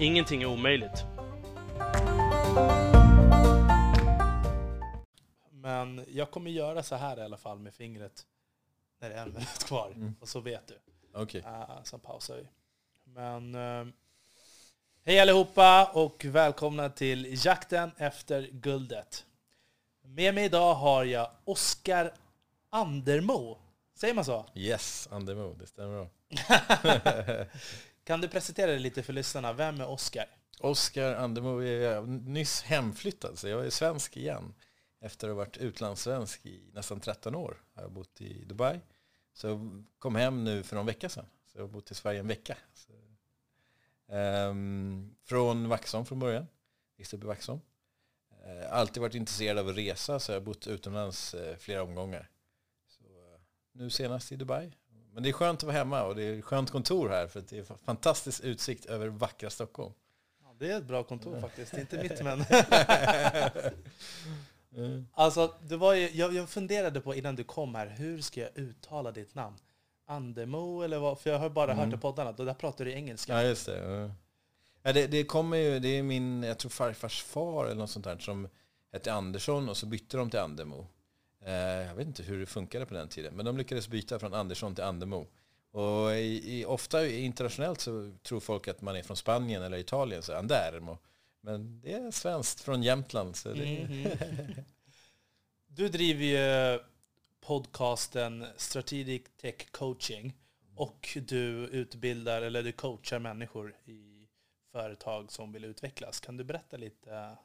Ingenting är omöjligt. Men jag kommer göra så här i alla fall med fingret när det är en minut kvar. Mm. Och så vet du. Okej. Uh, sen pausar vi. Men eh, hej allihopa och välkomna till jakten efter guldet. Med mig idag har jag Oskar Andermo. Säger man så? Yes, Andemo, det stämmer bra. Kan du presentera dig lite för lyssnarna? Vem är Oskar? Oskar Andemo är nyss hemflyttad, så jag är svensk igen. Efter att ha varit utlandssvensk i nästan 13 år. har Jag bott i Dubai. Så jag kom hem nu för någon vecka sedan. Så jag har bott i Sverige en vecka. Så, um, från Vaxholm från början. Växte upp i Vaxholm. Uh, alltid varit intresserad av att resa så jag har bott utomlands uh, flera omgångar. Så, uh, nu senast i Dubai. Men det är skönt att vara hemma och det är skönt kontor här för det är fantastisk utsikt över vackra Stockholm. Ja, det är ett bra kontor faktiskt. Inte mitt men... Mm. Alltså, det var ju, jag, jag funderade på innan du kom här, hur ska jag uttala ditt namn? Andemo eller vad? För jag har bara hört Mm. i poddarna, och där pratar du engelska. Ja, just det. Ja, det, det kommer ju, det är min, jag tror farfars far eller något sånt där som hette Andersson och så bytte de till Andemo. Eh, jag vet inte hur det funkade på den tiden, men de lyckades byta från Andersson till Andemo. Och i, i, ofta internationellt så tror folk att man är från Spanien eller Italien, så Andermo. Men det är svenskt från Jämtland. Så det, Mhm. Du driver ju podcasten Strategic Tech Coaching och du utbildar eller du coachar människor i företag som vill utvecklas. Kan du berätta lite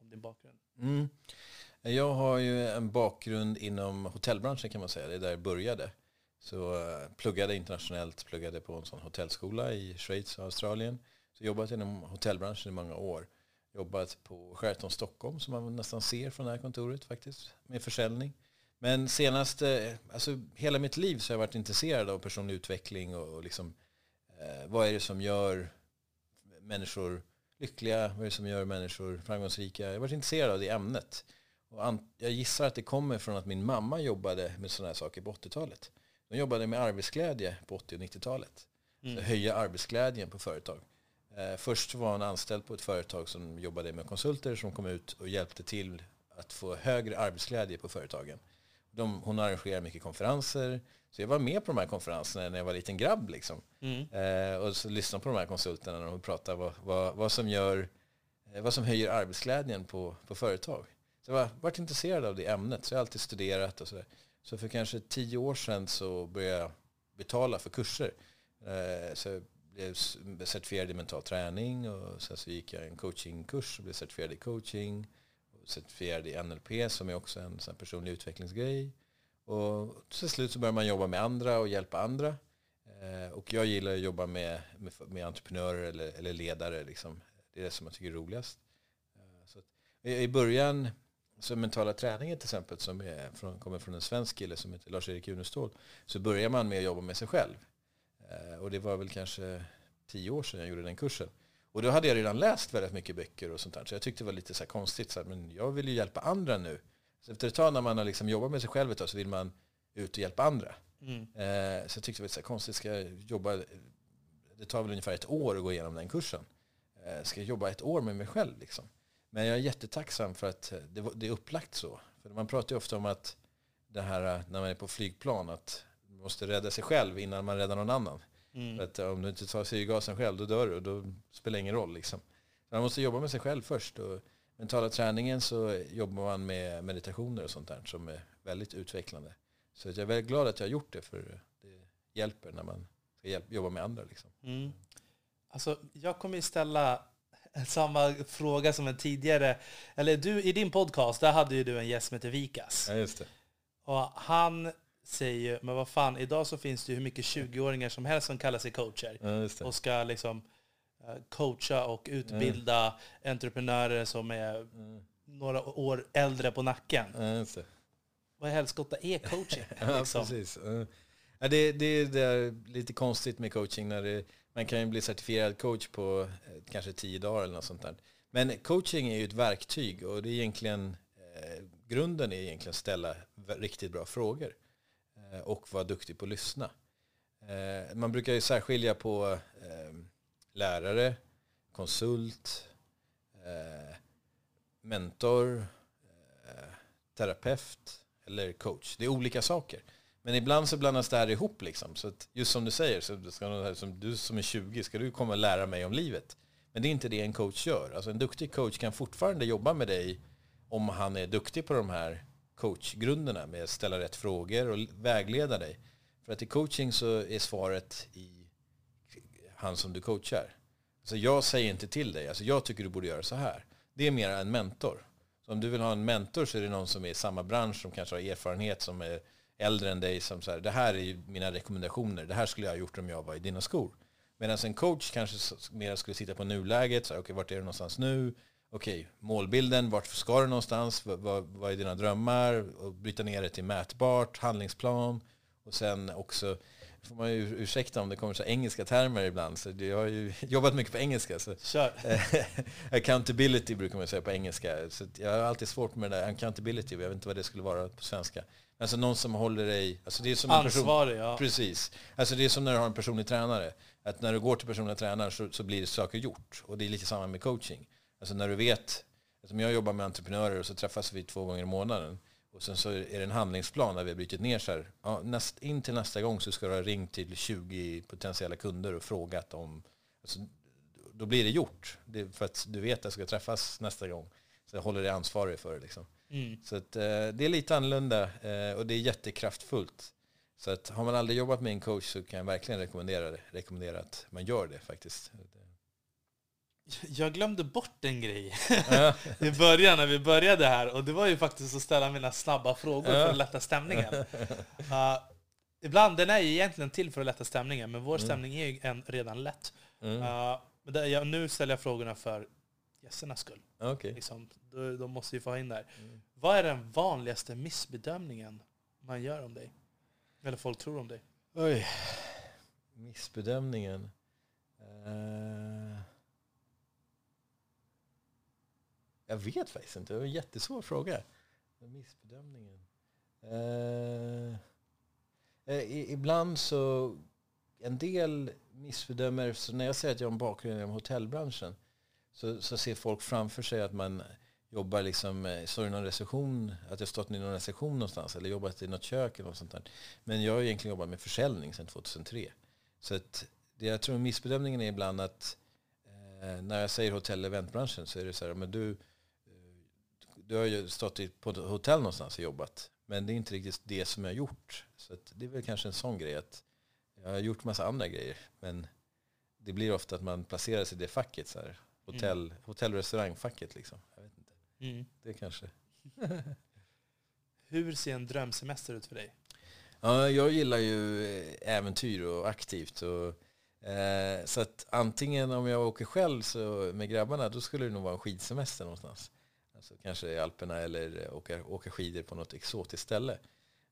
om din bakgrund? Mm. Jag har ju en bakgrund inom hotellbranschen kan man säga. Det är där jag började. Så eh, pluggade internationellt, pluggade på en sån hotellskola i Schweiz och Australien. Så jobbat inom hotellbranschen i många år. Jobbat på Sheraton Stockholm som man nästan ser från det här kontoret faktiskt. Med försäljning. Men senaste, eh, alltså hela mitt liv så har jag varit intresserad av personlig utveckling och, och liksom eh, vad är det som gör människor lyckliga, vad är det som gör människor framgångsrika. Jag har varit intresserad av det ämnet. Och jag gissar att det kommer från att min mamma jobbade med sådana här saker på 80-talet. Hon jobbade med arbetsglädje på 80 och 90-talet. Så höja arbetsglädjen på företag. Eh, först var hon anställd på ett företag som jobbade med konsulter som kom ut och hjälpte till att få högre arbetsglädje på företagen. De, hon arrangerar mycket konferenser. Så jag var med på de här konferenserna när jag var liten grabb. Liksom. Mm. Eh, och så lyssnade på de här konsulterna när de pratar vad, vad, vad, som gör, eh, vad som höjer arbetsglädjen på, på företag. Så jag har varit intresserad av det ämnet, så jag har alltid studerat och sådär. Så för kanske tio år sedan så började jag betala för kurser. Eh, så jag blev certifierad i mental träning och sen så gick jag en coachingkurs och blev certifierad i coaching. Och certifierad i NLP som är också en sån personlig utvecklingsgrej. Och till slut så börjar man jobba med andra och hjälpa andra. Eh, och jag gillar att jobba med, med, med entreprenörer eller, eller ledare. Liksom. Det är det som jag tycker är roligast. Eh, så att, I början, så mentala träningen till exempel, som är från, kommer från en svensk kille som heter Lars-Erik Unestål, så börjar man med att jobba med sig själv. Eh, Och det var väl kanske tio år sedan jag gjorde den kursen. Och då hade jag redan läst väldigt mycket böcker och sånt där. Så jag tyckte det var lite så konstigt. Så här, men jag vill ju hjälpa andra nu. Så efter ett tag när man har liksom jobbat med sig själv ett tag så vill man ut och hjälpa andra. Mm. Eh, så jag tyckte det var så här konstigt. Ska jag jobba, det tar väl ungefär ett år att gå igenom den kursen. Eh, ska jag jobba ett år med mig själv liksom? Men jag är jättetacksam för att det, var- det är upplagt så. För man pratar ju ofta om att det här eh, när man är på flygplan att man måste rädda sig själv innan man räddar någon annan. För Mm. att eh, om du inte tar syrgasen själv då dör du och då spelar det ingen roll. Liksom. Så man måste jobba med sig själv först. Och mentala träningen så jobbar man med meditationer och sånt där som är väldigt utvecklande. Så jag är väldigt glad att jag har gjort det för det hjälper när man ska jobba med andra. Liksom. Mm. Alltså, jag kommer ju ställa samma fråga som en tidigare, eller du i din podcast, där hade ju du en gäst som heter Vikas. Ja, just det. Och han säger ju, men vad fan, idag så finns det ju hur mycket 20-åringar som helst som kallar sig coacher. Ja. Och ska liksom eh, coacha och utbilda entreprenörer som är Mm. några år äldre på nacken. Ja. Vad i helskotta är coaching? Ja, liksom? precis. Ja. Ja, det, det, det är lite konstigt med coaching. När det, man kan ju bli certifierad coach på eh, kanske tio dagar eller något sånt där. Men coaching är ju ett verktyg och det är egentligen, eh, grunden är egentligen att ställa riktigt bra frågor eh, och vara duktig på att lyssna. Eh, man brukar ju särskilja på eh, lärare, konsult, eh, mentor, eh, terapeut eller coach. Det är olika saker. Men ibland så blandas det här ihop liksom. Så att just som du säger, så ska som du som är 20, ska du komma och lära mig om livet? Men det är inte det en coach gör. Alltså en duktig coach kan fortfarande jobba med dig om han är duktig på de här coachgrunderna med att ställa rätt frågor och vägleda dig. För att i coaching så är svaret i han som du coachar. Så jag säger inte till dig, alltså jag tycker du borde göra så här. Det är mer en mentor. Så om du vill ha en mentor så är det någon som är i samma bransch, som kanske har erfarenhet, som är äldre än dig, som säger det här är mina rekommendationer, det här skulle jag ha gjort om jag var i dina skor. Medan en coach kanske mer skulle sitta på nuläget, okej, vart är du någonstans nu? Okej, målbilden, vart ska du någonstans? Vad, vad, vad är dina drömmar? Och bryta ner det till mätbart, handlingsplan. Och sen också, får man ju ursäkta om det kommer så engelska termer ibland, så jag har ju jobbat mycket på engelska. Så Kör. accountability brukar man säga på engelska. Så jag har alltid svårt med det där accountability, jag vet inte vad det skulle vara på svenska. Alltså någon som håller dig, alltså det är som. Ansvarig, ja. Precis. Alltså det är som när du har en personlig tränare. Att när du går till personliga tränaren så, så blir det saker gjort. Och det är lite samma med coaching. Alltså när du vet, som jag jobbar med entreprenörer och så träffas vi två gånger i månaden. Och sen så är det en handlingsplan där vi har brutit ner så här. Ja, näst, in till nästa gång så ska du ha ringt till 20 potentiella kunder och frågat om, alltså, då blir det gjort. Det, för att du vet att jag ska träffas nästa gång. Så jag håller dig ansvarig för det liksom. Mm. Så att, eh, det är lite annorlunda eh, och det är jättekraftfullt. Så att har man aldrig jobbat med en coach så kan jag verkligen rekommendera det. Rekommendera att man gör det faktiskt. Jag glömde bort en grej Ja, i början när vi började här och det var ju faktiskt att ställa mina snabba frågor Ja. för att lätta stämningen. Uh, ibland, den är ju egentligen till för att lätta stämningen, men vår Mm. stämning är ju en, redan lätt. mm. Uh, men det, jag, nu ställer jag frågorna för gästernas skull. Okej. Liksom, de, måste ju få ha in där. Mm. Vad är den vanligaste missbedömningen man gör om dig? Eller folk tror om dig? Oj. Missbedömningen. Eh, jag vet faktiskt inte. Det var en jättesvår fråga. Missbedömningen. Eh, i, ibland så... En del missbedömer... Så när jag säger att jag har en bakgrund inom hotellbranschen så, så ser folk framför sig att man jobbar liksom, eh, står i någon reception, att jag stått i någon reception någonstans eller jobbat i något kök eller något sånt där. Men jag har egentligen jobbat med försäljning sedan 2003. Så att det jag tror missbedömningen är ibland att eh, när jag säger hotell och eventbranschen så är det så här, men du, eh, du har ju stått i, på ett hotell någonstans och jobbat. Men det är inte riktigt det som jag har gjort. Så att det är väl kanske en sån grej att jag har gjort massa andra grejer. Men det blir ofta att man placerar sig i det facket. Så här, hotell, hotell och restaurangfacket liksom. Jag vet inte. Mm. Det kanske. Hur ser en drömsemester ut för dig? Ja, jag gillar ju eh, äventyr och aktivt. Och, eh, så att antingen om jag åker själv så med grabbarna då skulle det nog vara en skidsemester någonstans. Alltså kanske i Alperna eller åka, åka skidor på något exotiskt ställe.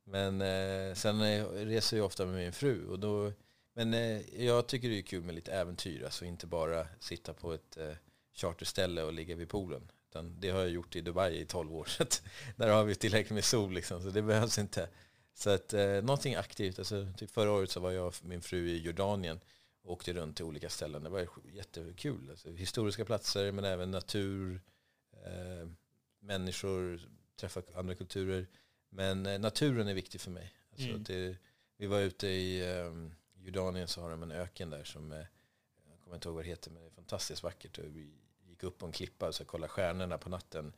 Men eh, sen eh, reser jag ofta med min fru. Och då, men eh, jag tycker det är kul med lite äventyr. Alltså inte bara sitta på ett eh, charterställe och ligga vid poolen. Utan det har jag gjort i Dubai i 12 år. Så att där har vi tillräckligt med sol liksom, så det behövs inte. Så att eh, någonting aktivt. Alltså, typ förra året så var jag och min fru i Jordanien och åkte runt till olika ställen. Det var jättekul. Alltså, historiska platser men även natur, eh, människor, träffa andra kulturer. Men eh, naturen är viktig för mig. Alltså, Mm. det, vi var ute i eh, Jordanien så har de en öken där som, jag kommer inte ihåg vad det heter, men det är fantastiskt vackert. Och vi gick upp på en klippa och så kollade stjärnorna på natten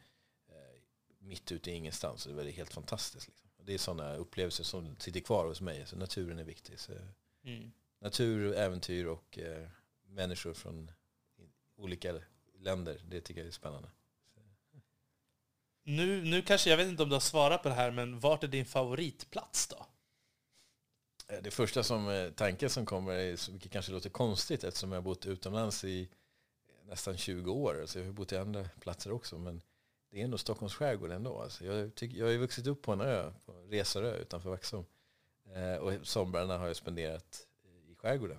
eh, mitt ute i ingenstans. Det var helt fantastiskt. Liksom. Det är sådana upplevelser som sitter kvar hos mig. Så naturen är viktig. Så Mm. natur, äventyr och eh, människor från olika länder. Det tycker jag är spännande. Nu, nu kanske, jag vet inte om du har svarat på det här, men vart är din favoritplats då? Eh, Det första som, eh, tanken som kommer, vilket kanske låter konstigt eftersom jag har bott utomlands i nästan 20 år. Alltså jag har bott i andra platser också. Men det är ändå Stockholms skärgård ändå. Alltså jag, tycker, jag har ju vuxit upp på en ö, på Resarö utanför Vaxholm. Eh, och somrarna har jag spenderat i skärgården.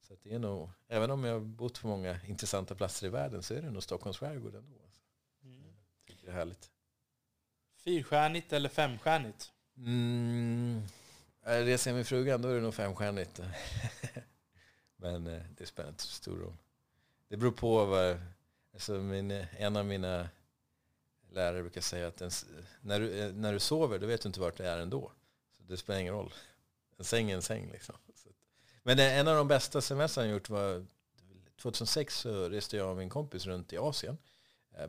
Så det är nog, även om jag har bott på många intressanta platser i världen så är det nog Stockholms skärgård ändå. Alltså. Mm. Jag tycker det är härligt. Fyrstjärnigt eller femstjärnigt? Mm, reser jag med frugan då är det nog femstjärnigt. Men eh, det spelar inte så stor roll. Det beror på vad... Alltså min, en av mina lärare brukar säga att en, när, du, eh, när du sover då vet du inte vart du är ändå. Så det spelar ingen roll. En säng är en säng liksom. Men en av de bästa semestrarna jag gjort var 2006 så reste jag och min kompis runt i Asien.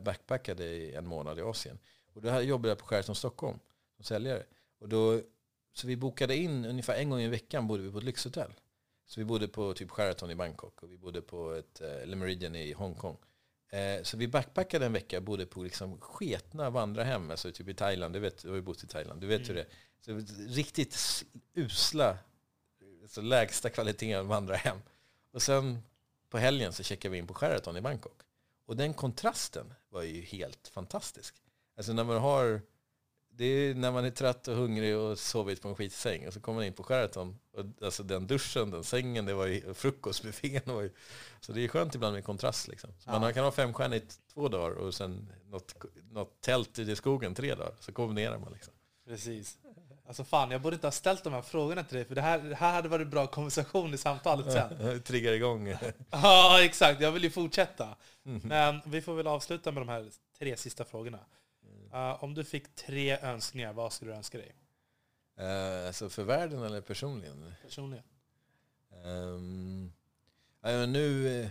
Backpackade i en månad i Asien. Och då jobbade jag på Sheraton Stockholm som säljare. Och då, så vi bokade in ungefär en gång i veckan bodde vi på ett lyxhotell. Så vi bodde på typ Sheraton i Bangkok och vi bodde på ett eh, Le Meridian i Hongkong. Eh, så vi backpackade en vecka, bodde på liksom sketna vandrarhem, alltså typ i Thailand, du vet, du har ju bott i Thailand, du vet mm. hur det är. Så riktigt usla, alltså lägsta kvaliteten vandrarhem. Och sen på helgen så checkade vi in på Sheraton i Bangkok. Och den kontrasten var ju helt fantastisk. Alltså när man har det är när man är trött och hungrig och sovit på en skitsäng och så kommer man in på Sheraton. Och alltså den duschen, den sängen, det var ju frukostbuffén. Var ju, så det är skönt ibland med kontrast. Liksom. Ja. Man kan ha femstjärnigt två dagar och sen något, något tält ute i skogen tre dagar. Så kombinerar man. Liksom. Precis. Alltså fan, jag borde inte ha ställt de här frågorna till dig, för det här, det här hade varit bra konversation i samtalet sen. Triggar igång. ja, exakt. Jag vill ju fortsätta. Mm. Men vi får väl avsluta med de här tre sista frågorna. Uh, om du fick tre önskningar, vad skulle du önska dig? Uh, alltså för världen eller personligen? Personligen. Um, ja, nu, eh,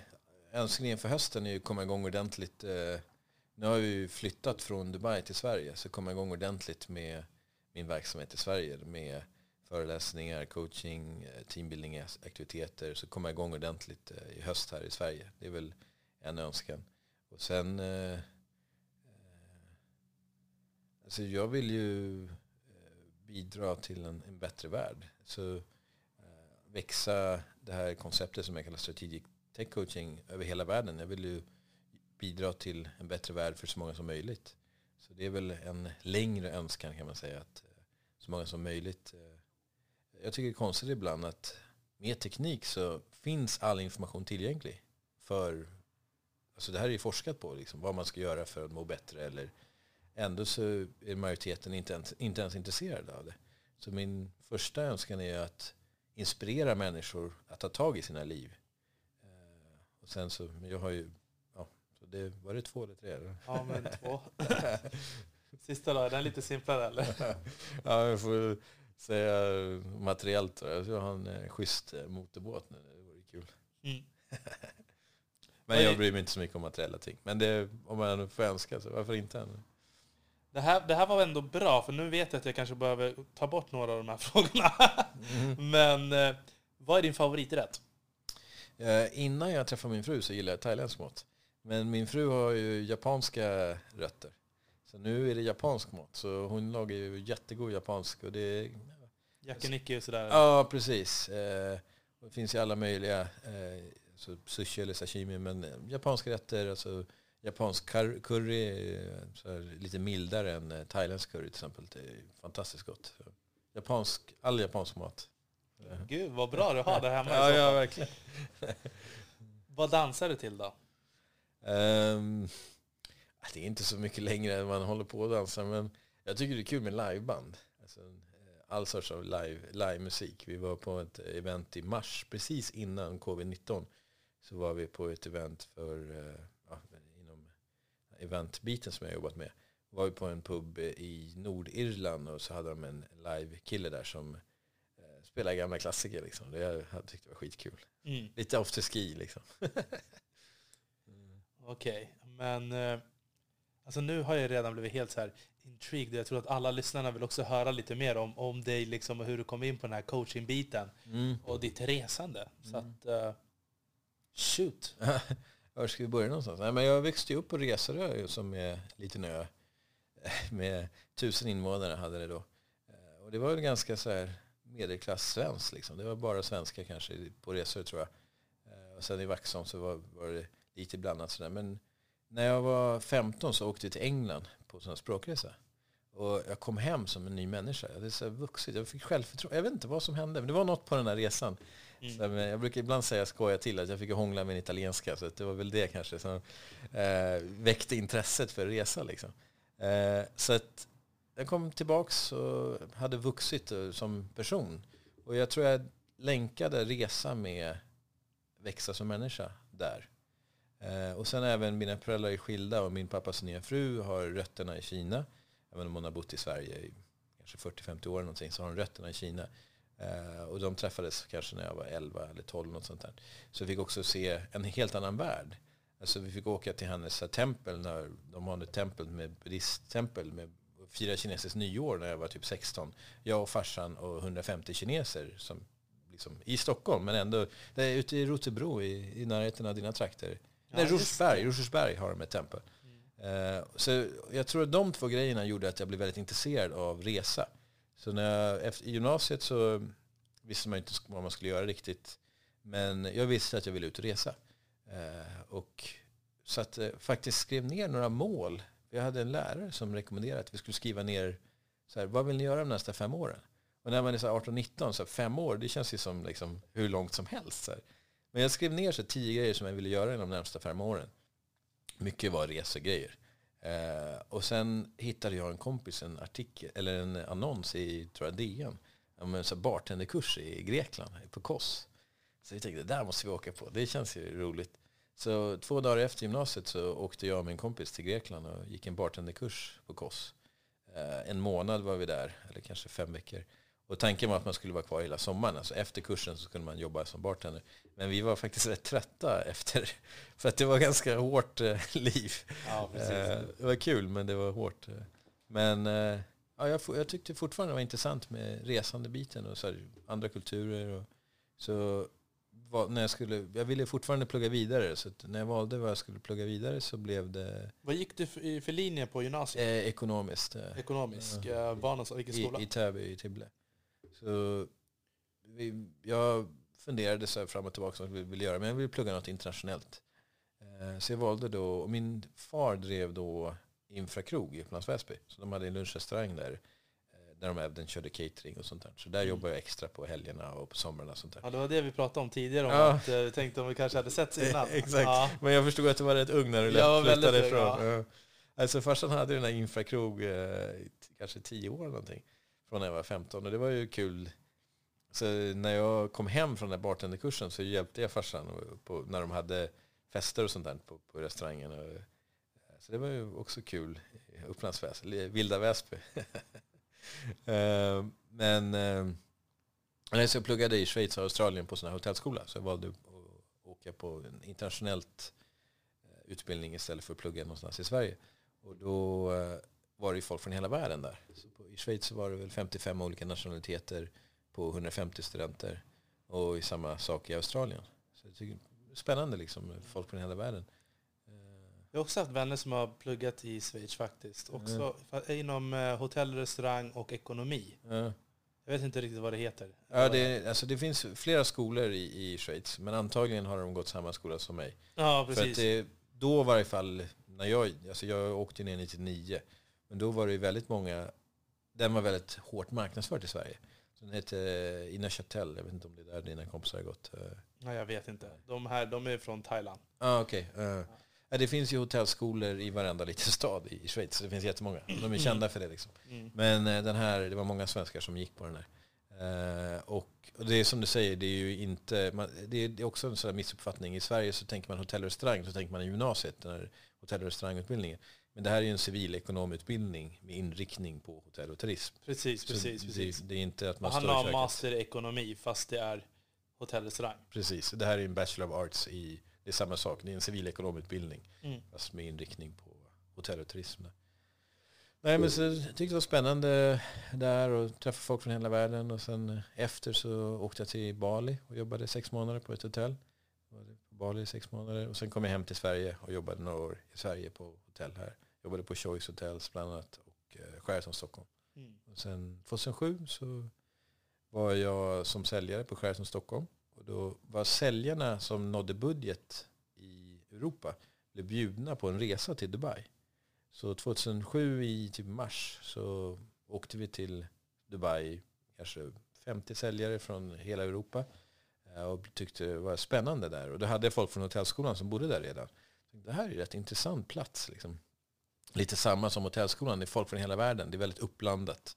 önskningen för hösten är ju att komma igång ordentligt. Uh, nu har vi flyttat från Dubai till Sverige, så komma igång ordentligt med min verksamhet i Sverige. Med föreläsningar, coaching, teambuilding aktiviteter. Så komma igång ordentligt i höst här i Sverige. Det är väl en önskan. Och sen Alltså jag vill ju eh, bidra till en, en bättre värld. Så eh, växa det här konceptet som jag kallar strategic tech coaching över hela världen. Jag vill ju bidra till en bättre värld för så många som möjligt. Så det är väl en längre önskan kan man säga att eh, så många som möjligt. Jag tycker det är konstigt ibland att med teknik så finns all information tillgänglig. För, alltså det här är ju forskat på, liksom, vad man ska göra för att må bättre eller Ändå så är majoriteten inte ens, inte ens intresserade av det. Så min första önskan är att inspirera människor att ta tag i sina liv. Eh, och sen så, jag har ju, ja, så det, var det två eller tre? Eller? Ja, men två. Sista då, är den lite simplare eller? ja, jag får säga materiellt. Jag har en eh, schysst eh, motorbåt nu, det vore kul. Mm. men jag bryr mig inte så mycket om materiella ting. Men det, om man får önska så varför inte? Än? Det här, det här var ändå bra, för nu vet jag att jag kanske behöver ta bort några av de här frågorna. Mm. Men eh, vad är din favoriträtt? Eh, innan jag träffade min fru så gillade jag thailändsk mat. Men min fru har ju japanska rötter. Så nu är det japansk mat. Så hon lagar ju jättegod japansk. Och det Yakinikki och sådär? Ja, precis. Eh, det finns ju alla möjliga. Eh, så sushi eller sashimi. Men japanska rätter, alltså Japansk curry är lite mildare än eh, thailändsk curry till exempel. Det är fantastiskt gott. Japansk, all japansk mat. Gud vad bra du har det hemma. ja, ja, verkligen. vad dansar du till då? Um, det är inte så mycket längre än man håller på att dansa. Men jag tycker det är kul med liveband. Alltså, eh, all sorts av live, live-musik. Vi var på ett event i mars, precis innan covid-19. Så var vi på ett event för eh, eventbiten som jag jobbat med var vi på en pub i Nordirland och så hade de en live-kille där som eh, spelade gamla klassiker. Liksom. Det jag, jag tyckte var skitkul. Mm. Lite afterski liksom. mm. Okej, okay. men eh, alltså nu har jag redan blivit helt så här intrigued. Jag tror att alla lyssnarna vill också höra lite mer om, om dig liksom, och hur du kom in på den här coaching-biten mm. och ditt resande. Så mm. att, uh, shoot. Var ska vi börja någonstans? Nej, men jag växte upp på Resarö som är en liten ö eh, med tusen invånare hade det då. Eh, och det var väl ganska så här medelklass svensk liksom. Det var bara svenska kanske på Resarö tror jag. Eh, och sen i Vaxholm så var, var det lite blandat Sådär. Men när jag var 15 så åkte vi till England på en språkresa. Och jag kom hem som en ny människa. Jag hade så vuxit. Jag fick självförtroende. Jag vet inte vad som hände. Men det var något på den här resan. Mm. Så, jag brukar ibland säga, skoja till, att jag fick hångla med en italienska. Så det var väl det kanske som eh, väckte intresset för resa. Liksom. Eh, så att jag kom tillbaks och hade vuxit eh, som person. Och jag tror jag länkade resa med växa som människa där. Eh, och sen även mina föräldrar är skilda och min pappas nya fru har rötterna i Kina. Även om hon har bott i Sverige i kanske 40-50 år eller någonting så har hon rötterna i Kina. Eh, och de träffades kanske när jag var 11 eller 12 något sånt där. Så jag fick också se en helt annan värld. Alltså vi fick åka till hennes tempel när de har ett tempel med buddhisttempel med fira kinesiskt nyår när jag var typ 16. Jag och farsan och 150 kineser som liksom, i Stockholm men ändå det är ute i Rotebro i, i närheten av dina trakter. Ja, Nej, Rosersberg, Rosersberg har de ett tempel. Mm. Uh, så jag tror att de två grejerna gjorde att jag blev väldigt intresserad av resa. Så när jag, efter, i gymnasiet så visste man inte vad man skulle göra riktigt. Men jag visste att jag ville ut och resa. Eh, och så att eh, faktiskt skrev ner några mål. Jag hade en lärare som rekommenderade att vi skulle skriva ner så här, vad vill ni göra de nästa fem åren? Och när man är 18-19, så fem år, det känns ju som liksom hur långt som helst. Så här. Men jag skrev ner så tio grejer som jag ville göra inom de närmsta fem åren. Mycket var resegrejer. Eh, och sen hittade jag en kompis en artikel, eller en annons i tror jag, DN om en bartenderkurs i Grekland, på Kos. Så jag tänkte, det där måste vi åka på. Det känns ju roligt. Så två dagar efter gymnasiet så åkte jag och min kompis till Grekland och gick en bartenderkurs på Kos. Eh, en månad var vi där, eller kanske fem veckor. Och tanken var att man skulle vara kvar hela sommaren. Alltså efter kursen så kunde man jobba som bartender. Men vi var faktiskt rätt trötta efter. För att det var ganska hårt eh, liv. Ja, eh, det var kul men det var hårt. Men eh, ja, jag, jag tyckte fortfarande det var intressant med resandebiten och så här, andra kulturer. Och, så var, när jag, skulle, jag ville fortfarande plugga vidare. Så när jag valde vad jag skulle plugga vidare så blev det... Vad gick du för, för linje på gymnasiet? Eh, ekonomiskt. Ekonomisk? Ja. Var Vilken skola? I, I Täby, i Tibble. Så vi, jag funderade så fram och tillbaka vad jag ville göra, men jag ville plugga något internationellt. Eh, så jag valde då, och min far drev då Infrakrog i Upplands Väsby. Så de hade en lunchrestaurang där eh, där de även körde catering och sånt där. Så där mm. jobbade jag extra på helgerna och på somrarna och sånt där. Ja, det var det vi pratade om tidigare, om ja. att jag eh, tänkte om vi kanske hade sett innan. Exakt, ja. men jag förstod att du var rätt ung när du ja, flyttade ifrån. Ja. Alltså farsan hade den där Infrakrog kanske tio år någonting från när jag var 15. Och det var ju kul. Så när jag kom hem från den bartenderkursen så hjälpte jag farsan på, när de hade fester och sånt där på, på restaurangen. Och, eh, så det var ju också kul. Upplands Väsby, Vilda Väsby. Eh, men eh, så jag pluggade i Schweiz och Australien på sån här hotellskola. Så jag valde att åka på en internationellt eh, utbildning istället för att plugga någonstans i Sverige. Och då var det folk från hela världen där. Så på, I Schweiz var det väl 55 olika nationaliteter på 150 studenter. Och i samma sak i Australien. Så jag tycker det är spännande liksom, folk från hela världen. Jag har också haft vänner som har pluggat i Schweiz faktiskt. Också mm. inom eh, hotell, restaurang och ekonomi. Mm. Jag vet inte riktigt vad det heter. Ja, det, alltså det finns flera skolor i, i Schweiz, men antagligen har de gått samma skola som mig. Ja, precis. För att det, då i varje fall, när jag, alltså jag åkte ner 99, men då var det ju väldigt många, den var väldigt hårt marknadsförd i Sverige. Den hette eh, Ina Chatel, jag vet inte om det är där dina kompisar har gått. Eh. Nej, jag vet inte. De här, de är från Thailand. Ah, okay. Uh. Ja, det finns ju hotellskolor i varenda liten stad i Schweiz. Det finns jättemånga. De är kända för det. Liksom. Mm. Men den här, det var många svenskar som gick på den här. Uh, och, och, det är som du säger, det är ju inte, man, det, är, det är också en sån missuppfattning. I Sverige så tänker man hotell och restaurang, så tänker man i gymnasiet, den här hotell och restaurangutbildningen. Men det här är ju en civilekonomutbildning med inriktning på hotell och turism. Precis, precis. Det, precis. Det, är inte att man Han har master i ekonomi fast det är hotell och restaurang. Precis, det här är en Bachelor of Arts i, det är samma sak, det är en civilekonomutbildning. Mm. Fast med inriktning på hotell och turism. Nej men så jag tyckte det var spännande där och träffa folk från hela världen. Och sen efter så åkte jag till Bali och jobbade sex månader på ett hotell. På Bali i sex månader. Och sen kom jag hem till Sverige och jobbade några år i Sverige på hotell här. Jobbade på Choice Hotels bland annat och eh, Sheraton Stockholm. Mm. Och sen 2007 så var jag som säljare på Sheraton Stockholm. Och då var säljarna som nådde budget i Europa blev bjudna på en resa till Dubai. Så 2007 i typ mars så åkte vi till Dubai, kanske 50 säljare från hela Europa eh, och tyckte det var spännande där. Och då hade jag folk från hotellskolan som bodde där redan. Det här är en rätt intressant plats. Liksom. Lite samma som hotellskolan, det är folk från hela världen. Det är väldigt uppblandat.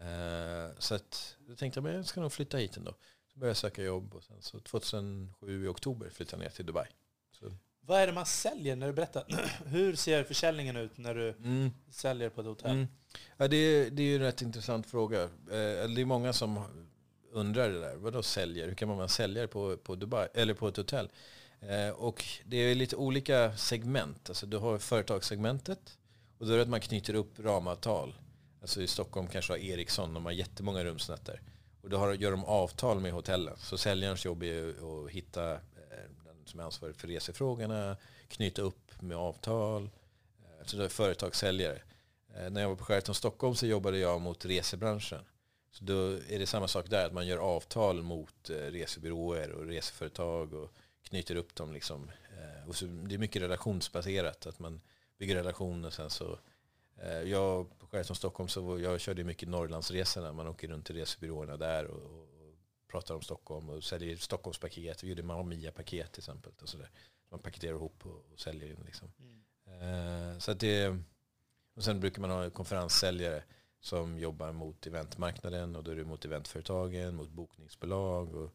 Eh, så att, då tänkte jag att jag ska nog flytta hit ändå. Så började jag söka jobb och sen så 2007 i oktober flyttade jag ner till Dubai. Så. Vad är det man säljer när du berättar? Hur ser försäljningen ut när du mm. säljer på ett hotell? Mm. Ja, det, det är ju en rätt intressant fråga. Eh, det är många som undrar det där. Vadå säljer? Hur kan man vara säljare på, på, Dubai, eller på ett hotell? Eh, och det är lite olika segment. Alltså du har företagssegmentet och då är det att man knyter upp ramavtal. Alltså i Stockholm kanske har Ericsson, de har jättemånga rumsnätter. Och då har, gör de avtal med hotellen. Så säljarens jobb är att hitta eh, den som är ansvarig för resefrågorna, knyta upp med avtal. Eh, så det är företagssäljare. Eh, när jag var på Sheraton Stockholm så jobbade jag mot resebranschen. Så då är det samma sak där, att man gör avtal mot resebyråer och reseföretag och knyter upp dem. Liksom. Och så, det är mycket relationsbaserat, att man bygger relationer sen så jag på Sheraton Stockholm så jag körde mycket Norrlandsresorna. Man åker runt till resebyråerna där och, och, pratar om Stockholm och säljer Stockholmspaket. Vi gjorde Mamma Mia-paket till exempel. Och så där. Man paketerar ihop och, och säljer in. Liksom. Mm. Uh, så att det, och sen brukar man ha konferenssäljare som jobbar mot eventmarknaden och då är det mot eventföretagen, mot bokningsbolag. Och,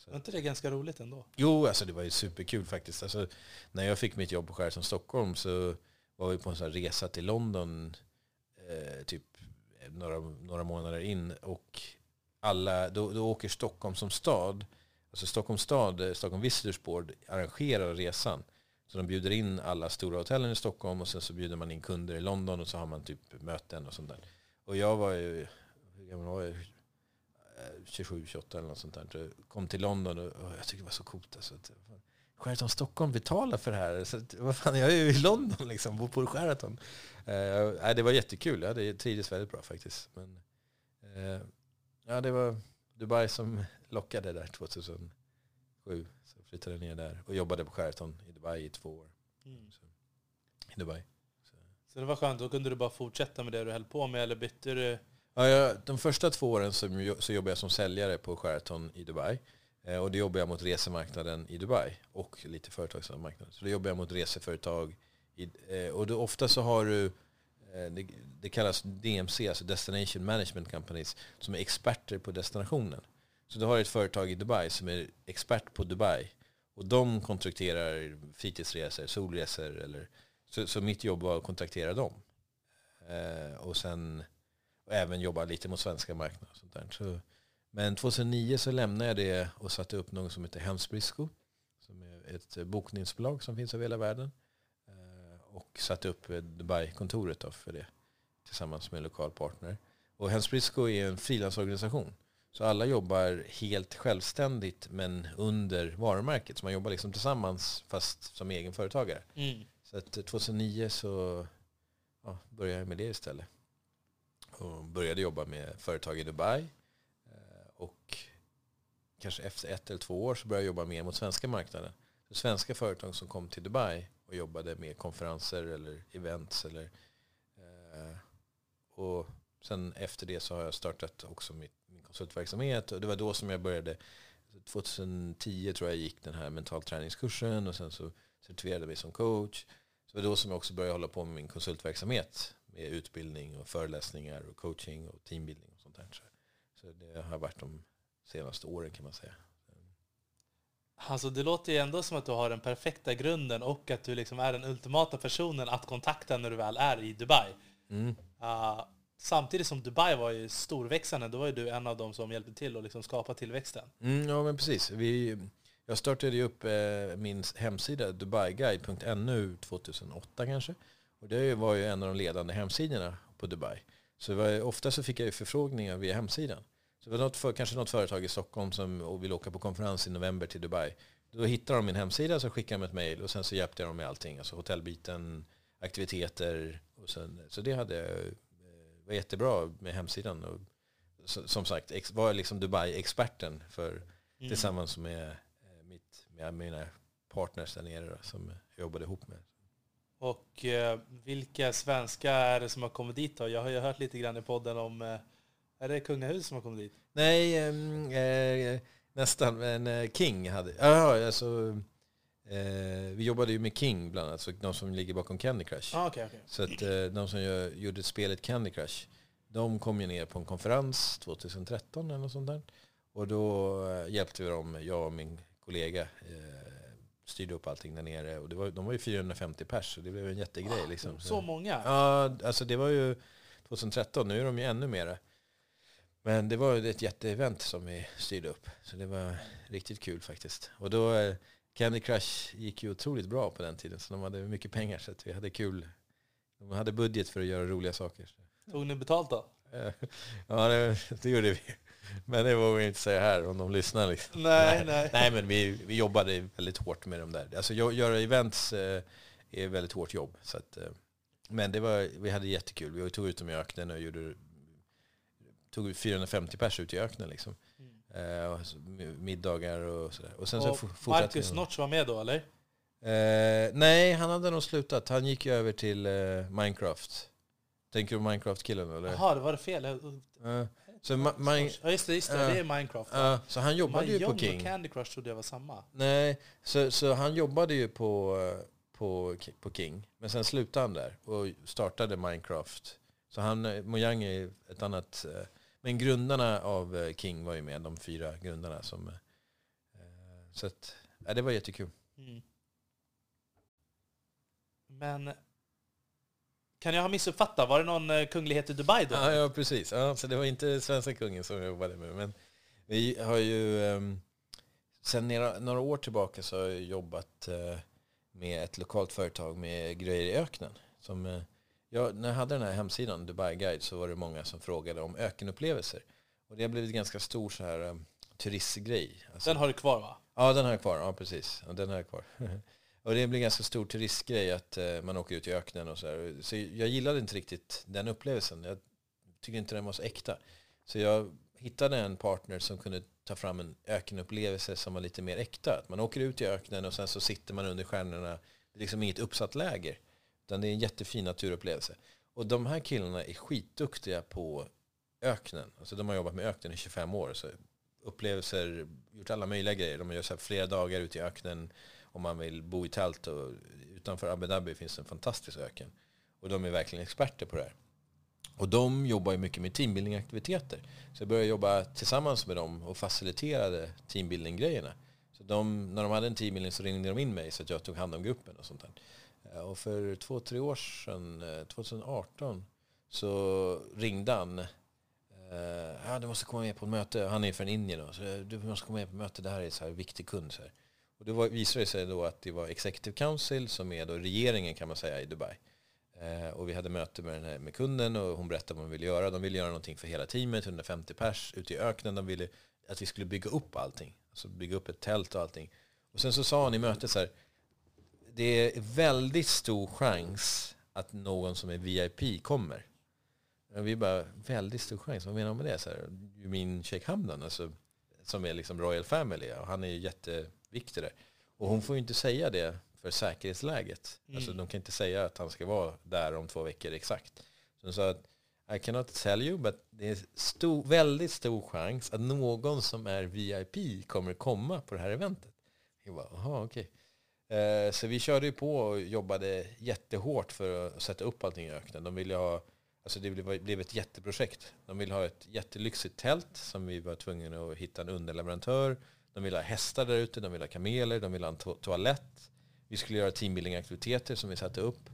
så. Var inte det ganska roligt ändå? Jo, alltså det var ju superkul faktiskt. Alltså, när jag fick mitt jobb på Sheraton Stockholm så var vi på en sån resa till London eh, typ några, några månader in och alla, då, då åker Stockholm som stad, alltså Stockholms stad, eh, Stockholm Visitors Board arrangerar resan. Så de bjuder in alla stora hotellen i Stockholm och sen så bjuder man in kunder i London och så har man typ möten och sånt där. Och jag var ju, hur gammal var jag? 27, 28 eller något sånt där. Jag kom till London och, och jag tyckte det var så coolt. Alltså. Sheraton Stockholm betalar för det här. Så, vad fan, jag är ju i London liksom, bor på Sheraton. Uh, det var jättekul, ja, det trivdes väldigt bra faktiskt. Men, uh, ja, det var Dubai som lockade där 2007. Så flyttade jag ner där och jobbade på Sheraton i Dubai i två år. Mm. Så, I Dubai. Så. så. det var skönt, då kunde du bara fortsätta med det du höll på med eller bytte du? Ja, jag, de första två åren så, så jobbade jag som säljare på Sheraton i Dubai. Eh, och då jobbar jag mot resemarknaden i Dubai och lite företagsmarknaden. Så då jobbar jag mot reseföretag. Eh, och då ofta så har du, eh, det, det kallas DMC, alltså Destination Management Companies, som är experter på destinationen. Så du har ett företag i Dubai som är expert på Dubai. Och de kontrakterar fritidsresor, solresor eller så, så mitt jobb var att kontraktera dem. Eh, och sen och även jobba lite mot svenska marknaden. Och sånt där. Så men 2009 så lämnade jag det och satte upp något som heter Hemsbrisco. Som är ett bokningsbolag som finns över hela världen. Eh, och satte upp Dubai-kontoret för det tillsammans med en lokal partner. Och Hemsbrisco är en frilansorganisation. Så alla jobbar helt självständigt men under varumärket. Så man jobbar liksom tillsammans fast som egen företagare. Mm. Så att 2009 så ja, började jag med det istället. Och började jobba med företag i Dubai eh, och kanske efter ett eller två år så började jag jobba mer mot svenska marknaden. Så svenska företag som kom till Dubai och jobbade med konferenser eller events. Eller, eh, och sen efter det så har jag startat också mitt, min konsultverksamhet. Och det var då som jag började, alltså 2010 tror jag gick den här mental träningskursen och sen så certifierade jag mig som coach. Så det var då som jag också började hålla på med min konsultverksamhet utbildning och föreläsningar och coaching och teambildning och sånt där. Så det har varit de senaste åren kan man säga. Alltså det låter ju ändå som att du har den perfekta grunden och att du liksom är den ultimata personen att kontakta när du väl är i Dubai. Mm. Uh, samtidigt som Dubai var ju storväxande, då var ju du en av dem som hjälpte till att liksom skapa tillväxten. Mm, ja men precis. Vi, jag startade ju upp eh, min hemsida dubaiguide.nu 2008 kanske. Och det var ju en av de ledande hemsidorna på Dubai. Så var, ofta så fick jag ju förfrågningar via hemsidan. Så det var något för, kanske något företag i Stockholm som vill åka på konferens i november till Dubai. Då hittar de min hemsida, så skickar de ett mail och sen så hjälpte jag dem med allting. Alltså hotellbiten, aktiviteter. Och sen, så det hade, eh, var jättebra med hemsidan. Och, som sagt, var liksom Dubai-experten för, mm. tillsammans med, eh, mitt, med mina partners där nere då, som jag jobbade ihop med. Och eh, vilka svenskar är det som har kommit dit då? Jag har ju hört lite grann i podden om, eh, är det kungahuset som har kommit dit? Nej, eh, nästan. Men eh, King hade... Ja, alltså... Eh, vi jobbade ju med King bland annat, så de som ligger bakom Candy Crush. Ah, okay, okay. Så att eh, de som gör, gjorde spelet Candy Crush, de kom ju ner på en konferens 2013 eller något sånt där. Och då hjälpte vi dem, jag och min kollega, styrde upp allting där nere. Och det var, de var ju 450 pers, så det blev en jättegrej. Liksom. Så många? Ja, alltså det var ju 2013, nu är de ju ännu mera. Men det var ju ett jätteevent som vi styrde upp. Så det var riktigt kul faktiskt. Och då, eh, Candy Crush gick ju otroligt bra på den tiden. Så de hade mycket pengar så vi hade kul. De hade budget för att göra roliga saker. Tog ni betalt då? Ja, det, det gjorde vi. Men det vågar jag inte säga här om de lyssnar. Liksom. Nej, nej. nej men vi, vi jobbade väldigt hårt med de där. Alltså göra events eh, är väldigt hårt jobb. Så att, eh, men det var, vi hade jättekul. Vi tog ut dem i öknen och gjorde, tog 450 pers ut i öknen. Liksom. Mm. Eh, middagar och sådär. Och sen och så Marcus Notch var med då eller? Eh, nej, han hade nog slutat. Han gick ju över till eh, Minecraft. Tänker du Minecraft-killen eller? Jaha, det var det fel. Uh, så ma- ja just det, just det, uh, det är Minecraft. Uh, så han jobbade ju på King. och Candy Crush trodde jag var samma. Nej, så, så han jobbade ju på, på, på King. Men sen slutade han där och startade Minecraft. Så han, Mojang är ett annat... Eh, men grundarna av eh, King var ju med, de fyra grundarna. Som, eh, så att, ja, det var jättekul. Mm. Men kan jag ha missuppfattat? Var det någon eh, kunglighet i Dubai då? Ja, ja precis. Ja, så det var inte svenska kungen som jag jobbade med. Men vi har ju... Um, sen några, år tillbaka så har jag jobbat uh, med ett lokalt företag med grejer i öknen. Som, uh, jag, när jag hade den här hemsidan, Dubai Guide, så var det många som frågade om ökenupplevelser. Och det har blivit ganska stor så här, um, turistgrej. Alltså, den har du kvar va? Ja, den har jag kvar. Ja, precis. Ja, den har jag kvar. Och det blir en ganska stor turistgrej att eh, man åker ut i öknen och så här. Så jag gillade inte riktigt den upplevelsen. Jag tyckte inte den var så äkta. Så jag hittade en partner som kunde ta fram en ökenupplevelse som var lite mer äkta. Att man åker ut i öknen och sen så sitter man under stjärnorna. Det är liksom inget uppsatt läger. Utan det är en jättefin naturupplevelse. Och de här killarna är skitduktiga på öknen. Alltså de har jobbat med öknen i 25 år. Så upplevelser, gjort alla möjliga grejer. De gör så flera dagar ute i öknen om man vill bo i tält. Och utanför Abu Dhabi finns en fantastisk öken. Och de är verkligen experter på det här. Och de jobbar ju mycket med teambuilding-aktiviteter. Så jag började jobba tillsammans med dem och faciliterade teambuilding-grejerna. Så de, när de hade en teambuilding så ringde de in mig så att jag tog hand om gruppen och sånt där. Eh, och för två, tre år sedan, eh, 2018, så ringde han. Eh, ja, du måste komma med på ett möte. Han är från Indien. Då, så du måste komma med på ett möte. Det här är en så här viktig kund. Så här. Och det var, visade sig då att det var Executive Council som är då regeringen kan man säga i Dubai. Eh, och vi hade möte med, den här, med kunden och hon berättade vad hon ville göra. De ville göra någonting för hela teamet, 150 pers ute i öknen. De ville att vi skulle bygga upp allting. Alltså bygga upp ett tält och allting. Och sen så sa han i mötet så här, det är väldigt stor chans att någon som är VIP kommer. Och vi bara, väldigt stor chans, vad menar du med det? Så här, min Sheikh Hamdan, alltså, som är liksom Royal Family, och han är ju jätte där. Och hon får ju inte säga det för säkerhetsläget. Mm. Alltså de kan inte säga att han ska vara där om två veckor exakt. Så hon sa att I cannot tell you, but det är stor, väldigt stor chans att någon som är VIP kommer komma på det här eventet. Jag bara, jaha okej. Okay. Eh, så vi körde ju på och jobbade jättehårt för att sätta upp allting i öknen. De ville ha, alltså det blev ett jätteprojekt. De ville ha ett jättelyxigt tält som vi var tvungna att hitta en underleverantör. De ville ha hästar där ute, de ville ha kameler, de ville ha en to toalett. Vi skulle göra teambuilding-aktiviteter som vi satte upp.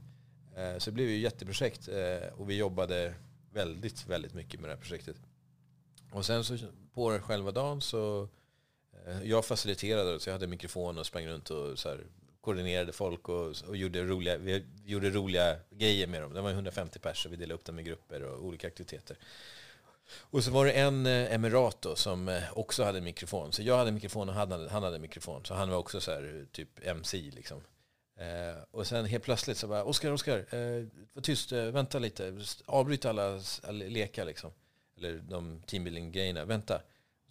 Eh, så det blev ju ett jätteprojekt eh, och vi jobbade väldigt, väldigt mycket med det här projektet. Och sen så på själva dagen så eh, jag faciliterade så jag hade mikrofon och sprang runt och så här, koordinerade folk och, och, gjorde roliga, vi gjorde roliga grejer med dem. Det var 150 personer, vi delade upp dem i grupper och olika aktiviteter. Och så var det en eh, emirat då, som eh, också hade mikrofon. Så jag hade mikrofon och han hade, han hade mikrofon. Så han var också så här, eh, typ MC liksom. Eh, och sen helt plötsligt så bara, Oskar, Oskar, eh, var tyst, eh, vänta lite, avbryt alla, alla lekar liksom. Eller de teambuilding-grejerna, vänta.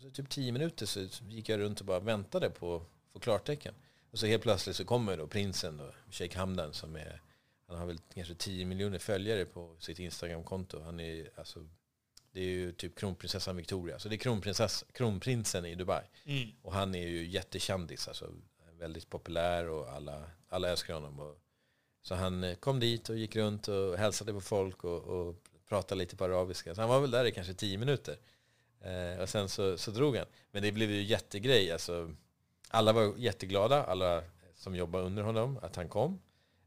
Så typ tio minuter så gick jag runt och bara väntade på att få klartecken. Och så helt plötsligt så kommer då prinsen, då, Sheikh Hamdan, som är, han har väl kanske 10 miljoner följare på sitt Instagramkonto. Han är, alltså, det är ju typ kronprinsessan Victoria. Så det är kronprinsess, kronprinsen i Dubai. Mm. Och han är ju jättekändis, alltså väldigt populär och alla, alla älskar honom. Och, så han eh, kom dit och gick runt och hälsade på folk och, och pratade lite på arabiska. Så han var väl där i kanske tio minuter. Eh, och sen så, så drog han. Men det blev ju jättegrej. Alltså, alla var jätteglada, alla som jobbar under honom, att han kom.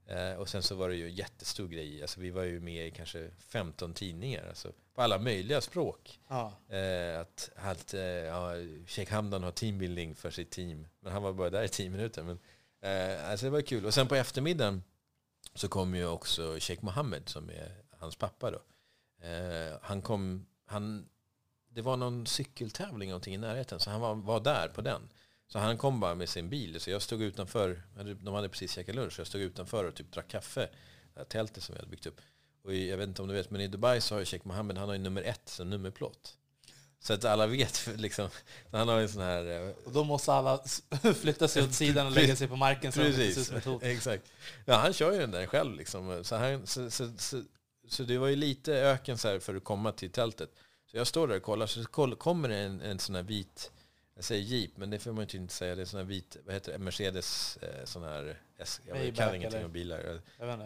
Eh, och sen så var det ju jättestor grej. Alltså, vi var ju med i kanske 15 tidningar. Alltså, på alla möjliga språk. Ja. Eh, att eh, ja, Sheikh Hamdan har teambuilding för sitt team. Men han var bara där i tio minuter. Men, eh, alltså det var kul. Och sen på eftermiddagen så kom ju också Sheikh Mohammed som är hans pappa då. Eh, han kom, han, det var någon cykeltävling någonting i närheten så han var, var där på den. Så han kom bara med sin bil. Så jag stod utanför, de hade precis käkat lunch, så jag stod utanför och typ drack kaffe. Det här tältet som vi hade byggt upp. Och jag vet inte om du vet, men i Dubai så har ju Sheikh Mohammed, han har ju nummer ett som nummerplåt. Så att alla vet liksom, han har en sån här... eh, Och då måste alla flytta sig åt sidan och lägga sig på marken så Precis, exakt. Ja, han kör ju den där själv liksom. Så, han, så, så, så, så det var ju lite öken så här för att komma till tältet. Så jag står där och kollar, så kommer det en, en sån här vit, jag säger jeep, men det får man ju inte säga, det är sån här vit, vad heter det, Mercedes, eh, sån här, jag kan ingenting om bilar,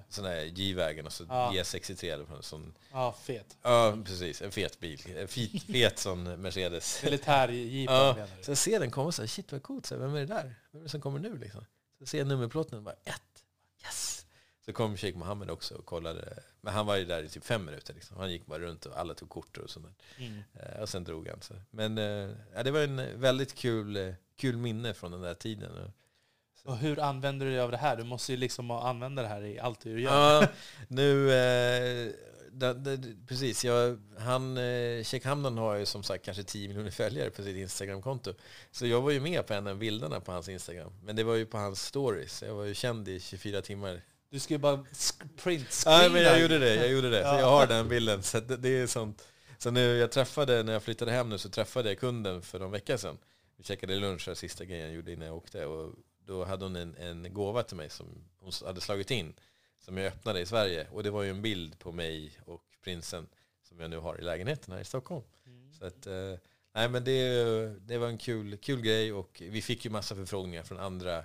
sån här G-vägen och så Ja. G63 eller sån, Ja, fet. ja precis, en fet bil, en fet, fet sån Mercedes. Militärjeep Ja, så jag ser den komma och säger shit vad coolt, så här, vem är det där? Vem är det som kommer nu liksom? Så ser jag nummerplåten och bara ett, yes! Så kom Sheikh Mohammed också och kollade, men han var ju där i typ fem minuter liksom. Han gick bara runt och alla tog kort och sånt. Mm. Eh, Och sen drog han. Så. Men eh, ja, det var en väldigt kul, eh, kul minne från den där tiden. Och hur använder du dig av det här? Du måste ju liksom använda det här i allt du gör. Ja, nu, eh, da, da, precis. Jag, han, Sheikh Hamdan har ju som sagt kanske 10 miljoner följare på sitt Instagramkonto. Så jag var ju med på en av bilderna på hans Instagram. Men det var ju på hans stories. Jag var ju känd i 24 timmar. Du ska ju bara sk- print Ja, men jag gjorde det. Jag gjorde det. Ja. jag har den bilden. Så det, det är sånt. Så nu, jag träffade, när jag flyttade hem nu så träffade jag kunden för någon vecka sedan. Vi käkade lunch, det sista grejen jag gjorde innan jag åkte. Och då hade hon en, en gåva till mig som hon hade slagit in. Som jag öppnade i Sverige. Och det var ju en bild på mig och prinsen som jag nu har i lägenheten här i Stockholm. Mm. Så att, eh, nej men det, det var en kul, kul grej och vi fick ju massa förfrågningar från andra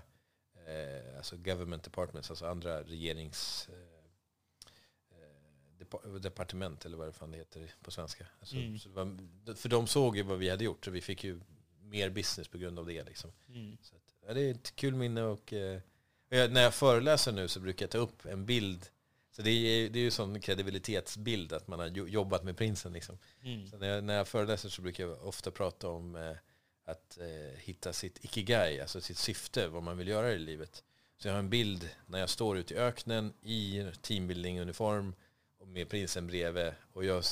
eh, alltså government departments, alltså andra regerings eh, eh, depa- departement eller vad det fan heter på svenska. Alltså, Mm. var, för de såg ju vad vi hade gjort så vi fick ju mer business på grund av det. Liksom. Mm. Så att, ja, det är ett kul minne och eh, jag, när jag föreläser nu så brukar jag ta upp en bild. Så det är, det är ju sån kredibilitetsbild att man har jo- jobbat med prinsen. Liksom. Mm. Så när, jag, när jag föreläser så brukar jag ofta prata om eh, att eh, hitta sitt ikigai, alltså sitt syfte, vad man vill göra i livet. Så jag har en bild när jag står ute i öknen i teambuilding-uniform och med prinsen bredvid och jag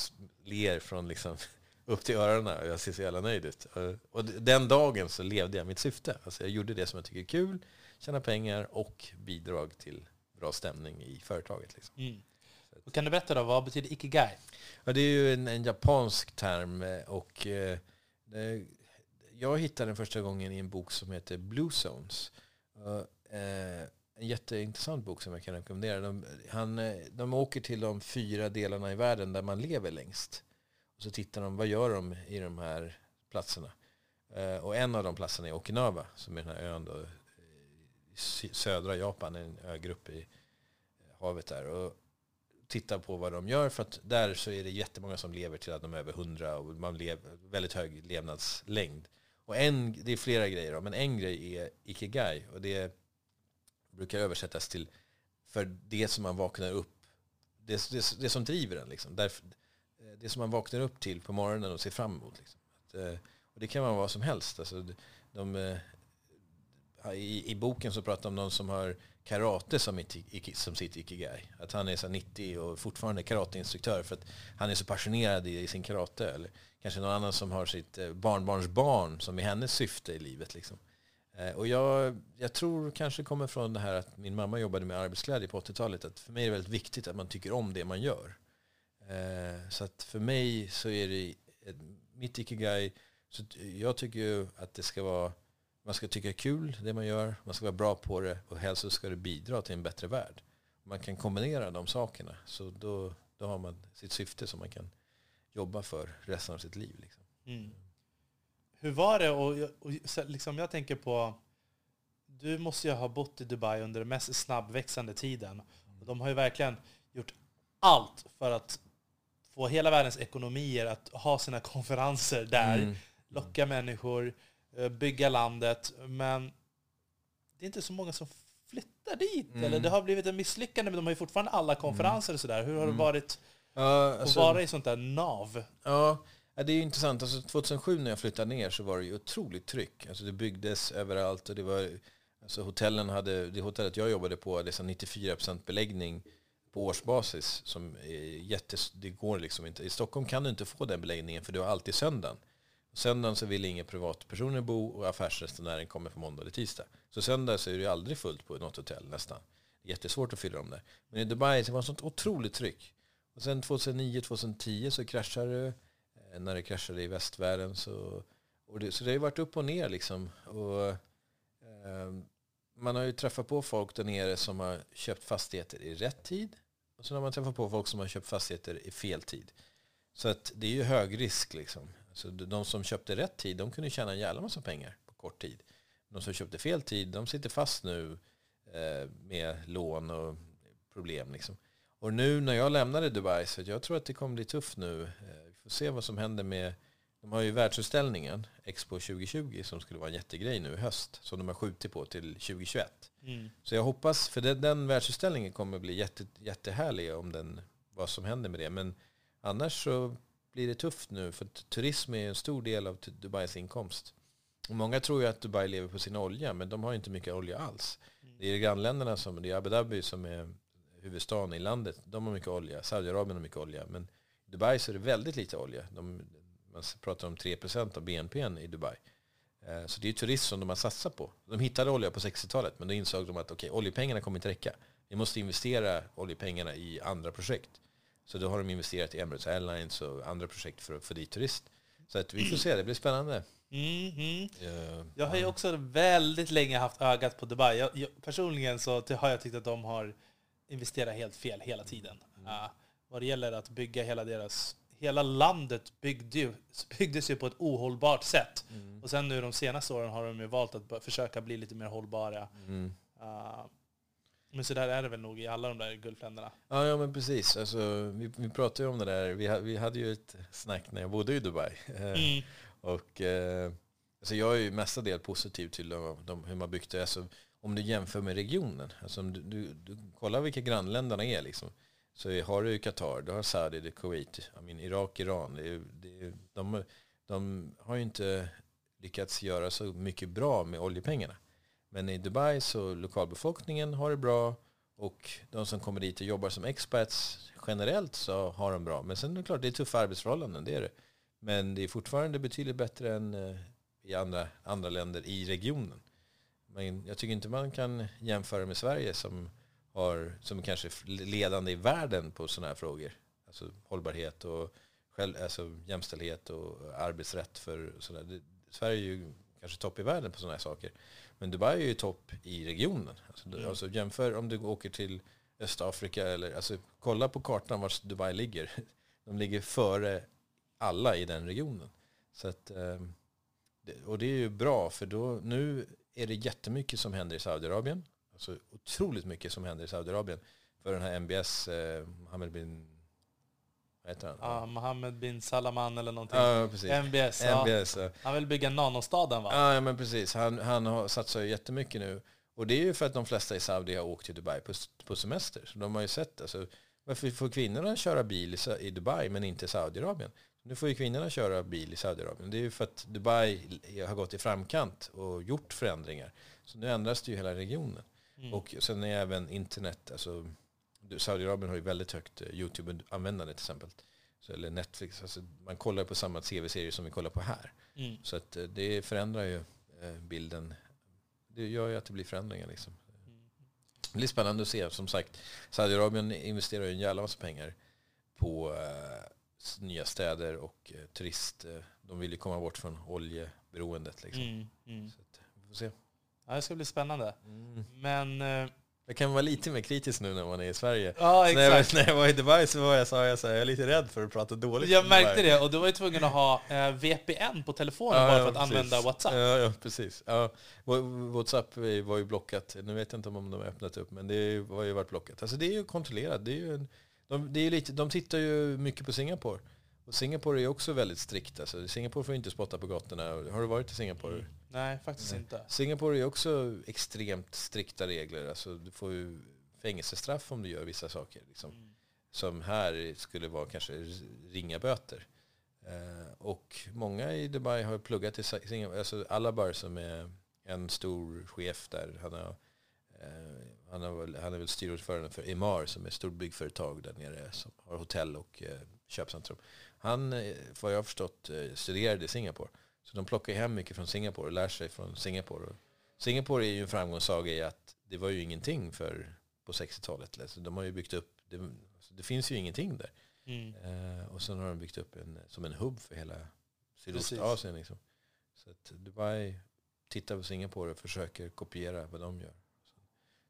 ler från liksom upp till öronen och jag ser så jävla nöjd ut. Och- Och den dagen så levde jag mitt syfte. Alltså jag gjorde det som jag tycker är kul, tjäna pengar och bidrag till bra stämning i företaget. Liksom. Mm. Och kan du berätta då, vad betyder ikigai? Ja, det är ju en, en japansk term eh, och eh, jag hittade den första gången i en bok som heter Blue Zones. Eh, en jätteintressant bok som jag kan rekommendera. De, han, eh, de åker till de fyra delarna i världen där man lever längst. Och så tittar de, vad gör de i de här platserna? Eh, och en av de platserna är Okinawa, som är den här ön då, eh, i södra Japan, en ögrupp i havet där. Och tittar på vad de gör, för att där så är det jättemånga som lever till att de är över 100 och man lever väldigt hög levnadslängd. Och en, det är flera grejer då, men en grej är ikigai och det brukar översättas till för det som man vaknar upp, det, det, det som driver en liksom. Därför, eh, det som man vaknar upp till på morgonen och ser fram emot. Liksom. Att, eh, och det kan vara vad som helst. Alltså, de, de, i, I boken så pratar de om någon som har karate som, iti- som sitt ikigai. Att han är så här 90 och fortfarande karateinstruktör för att han är så passionerad i, i sin karate. Eller kanske någon annan som har sitt eh, barnbarnsbarn barnbarns barn som är hennes syfte i livet. Liksom. Eh, och jag, jag tror kanske kommer från det här att min mamma jobbade med arbetsglädje på 80-talet. Att för mig är det väldigt viktigt att man tycker om det man gör. Eh, så att för mig så är det mitt ikigai, så jag tycker ju att det ska vara man ska tycka det är kul det man gör, man ska vara bra på det och helst så ska det bidra till en bättre värld. Man kan kombinera de sakerna så då, då har man sitt syfte som man kan jobba för resten av sitt liv. Liksom. Mm. Hur var det, och, och liksom jag tänker på, du måste ju ha bott i Dubai under den mest snabbväxande tiden. Och de har ju verkligen gjort allt för att få hela världens ekonomier att ha sina konferenser där, mm. locka människor, bygga landet. Men det är inte så många som flyttar dit. Mm. Eller det har blivit en misslyckande, men de har ju fortfarande alla konferenser och sådär. Hur har det mm. varit ja, alltså, att vara i sånt där nav? Ja, det är intressant. Alltså 2007 när jag flyttade ner så var det ju otroligt tryck. Alltså det byggdes överallt och det var Alltså hotellen hade, det hotellet jag jobbade på hade 94% beläggning på årsbasis. Som är jättes, det går liksom inte. I Stockholm kan du inte få den beläggningen för du har alltid söndagen. Söndagen så vill inga privatpersoner bo och affärsresenären kommer på måndag eller tisdag. Så söndag så är det aldrig fullt på något hotell nästan. Jättesvårt att fylla dem där. Men i Dubai så var det sånt otroligt tryck. Och sen 2009-2010 så kraschade det. Eh, när det kraschade i västvärlden så... Och det, så det har ju varit upp och ner liksom. Och, eh, man har ju träffat på folk där nere som har köpt fastigheter i rätt tid. Och sen har man träffat på folk som har köpt fastigheter i fel tid. Så att det är ju hög risk liksom. Så de som köpte rätt tid, de kunde tjäna en jävla massa pengar på kort tid. De som köpte fel tid, de sitter fast nu eh, med lån och problem. Liksom. Och nu när jag lämnade Dubai, så jag tror att det kommer bli tufft nu. Eh, vi får se vad som händer med de har ju världsutställningen, Expo 2020, som skulle vara en jättegrej nu i höst, som de har skjutit på till 2021. Mm. Så jag hoppas, för den, den världsutställningen kommer bli jätte, jättehärlig om den, vad som händer med det. Men annars så blir det tufft nu, för turism är en stor del av Dubais inkomst. Och många tror ju att Dubai lever på sin olja, men de har inte mycket olja alls. Mm. Det är grannländerna, som, det är Abu Dhabi som är huvudstaden i landet, de har mycket olja. Saudiarabien har mycket olja, men i Dubai så är det väldigt lite olja. De, man pratar om 3% av BNP i Dubai. Eh, så det är turism som de har satsat på. De hittade olja på 60-talet, men då insåg de att okay, oljepengarna kommer inte räcka. Vi måste investera oljepengarna i andra projekt. Så då har de investerat i Emirates Airlines och andra projekt för att få dit turist. Så att vi får se, det blir spännande. Mm -hmm. jag har ju också väldigt länge haft ögat på Dubai. Jag, jag, personligen så har jag tyckt att de har investerat helt fel hela tiden. Mm. Uh, vad det gäller att bygga hela deras hela landet byggde byggdes ju på ett ohållbart sätt. Mm. Och sen nu de senaste åren har de ju valt att försöka bli lite mer hållbara. Uh, men så där är det väl nog i alla de där Gulfländerna. Ja, ja men precis. Alltså, vi, vi pratade ju om det där. Vi, vi hade ju ett snack när jag bodde i Dubai. Eh, mm. och, eh, alltså jag är ju mestadels positiv till de, de, hur man byggt det. Alltså, om du jämför med regionen. Alltså, om du, du, du kollar vilka grannländerna är. Liksom. Så har du Qatar, du har Saudi, det Kuwait, I mean, Irak, Iran. Det det de, de har ju inte lyckats göra så mycket bra med oljepengarna. Men i Dubai så lokalbefolkningen har det bra och de som kommer dit och jobbar som expats generellt så har de bra. Men sen är det klart, det är tuffa arbetsförhållanden, det är det. Men det är fortfarande betydligt bättre än eh, i andra, andra länder i regionen. Men jag tycker inte man kan jämföra med Sverige som har, som kanske är ledande i världen på sådana här frågor. Alltså hållbarhet och själv, alltså jämställdhet och arbetsrätt för sådana. Sverige är ju kanske topp i världen på sådana här saker. Men Dubai är ju topp i regionen. Alltså, mm. alltså jämför om du åker till Östafrika eller alltså kolla på kartan var Dubai ligger. De ligger före alla i den regionen. Så att, ehm, och det är ju bra för då, nu är det jättemycket som händer i Saudiarabien. Alltså otroligt mycket som händer i Saudiarabien. För den här MBS, eh, Mohammed bin... Heter han? Ja, Mohammed bin Salaman eller någonting. Ja, precis. MBS, MBS ja. Han vill bygga nanostaden va? Ja, men precis. Han, han har satsat jättemycket nu. Och det är ju för att de flesta i Saudi har åkt till Dubai på, på semester. Så de har ju sett, alltså, varför får kvinnorna köra bil i Dubai men inte i Saudiarabien? Nu får ju kvinnorna köra bil i Saudiarabien. Det är ju för att Dubai har gått i framkant och gjort förändringar. Så nu ändras det ju hela regionen. Mm. Och sen är även internet, alltså Saudiarabien har ju väldigt högt eh, YouTube-användande till exempel. Så, eller Netflix, alltså, man kollar på samma tv-serier som vi kollar på här. Mm. Så att eh, det förändrar ju eh, bilden. Det gör ju att det blir förändringar liksom. Mm. Det blir spännande att se. Som sagt, Saudiarabien investerar ju en jävla massa pengar på uh, nya städer och uh, turist. De vill ju komma bort från oljeberoendet. Liksom. Mm. Mm. Så att, får se. Ja, det ska bli spännande. Mm. Men... Jag kan vara lite mer kritisk nu när man är i Sverige. Ja, när, jag, när jag var i Dubai så var jag, sa jag så här, jag är lite rädd för att prata dåligt Jag märkte det och du var ju tvungen att ha eh, VPN på telefonen bara för att använda WhatsApp. Ja, ja precis. Ja, WhatsApp var ju blockat. Nu vet jag inte om de har öppnat upp, men det har ju varit blockat. Alltså det är ju kontrollerat. Det är ju en, de, det är lite, de tittar ju mycket på Singapore. Och Singapore är ju också väldigt strikt. Alltså, Singapore får inte spotta på gatorna. Har du varit i Singapore? Mm. Nej, faktiskt inte. Singapore är också extremt strikta regler. Alltså, du får ju fängelsestraff om du gör vissa saker. Liksom. Mm. Som här skulle vara kanske ringa böter. Eh, och många i Dubai har pluggat i Singapore. Alltså Alabar som är en stor chef där. Han, har, eh, han, har väl, han är väl styrelseordförande för Emar som är ett stort byggföretag där nere som har hotell och eh, köpcentrum. Han, eh, vad jag har förstått, eh, studerade i Singapore. Så de plockar hem mycket från Singapore och lär sig från Singapore. Singapore är ju en framgångssaga i att det var ju ingenting för på 60-talet. Alltså de har ju byggt upp, det, alltså det finns ju ingenting där. Mm. Eh, och sen har de byggt upp en, som en hubb för hela. Sydostasien. Liksom. Så att Dubai tittar på Singapore och försöker kopiera vad de gör. Så,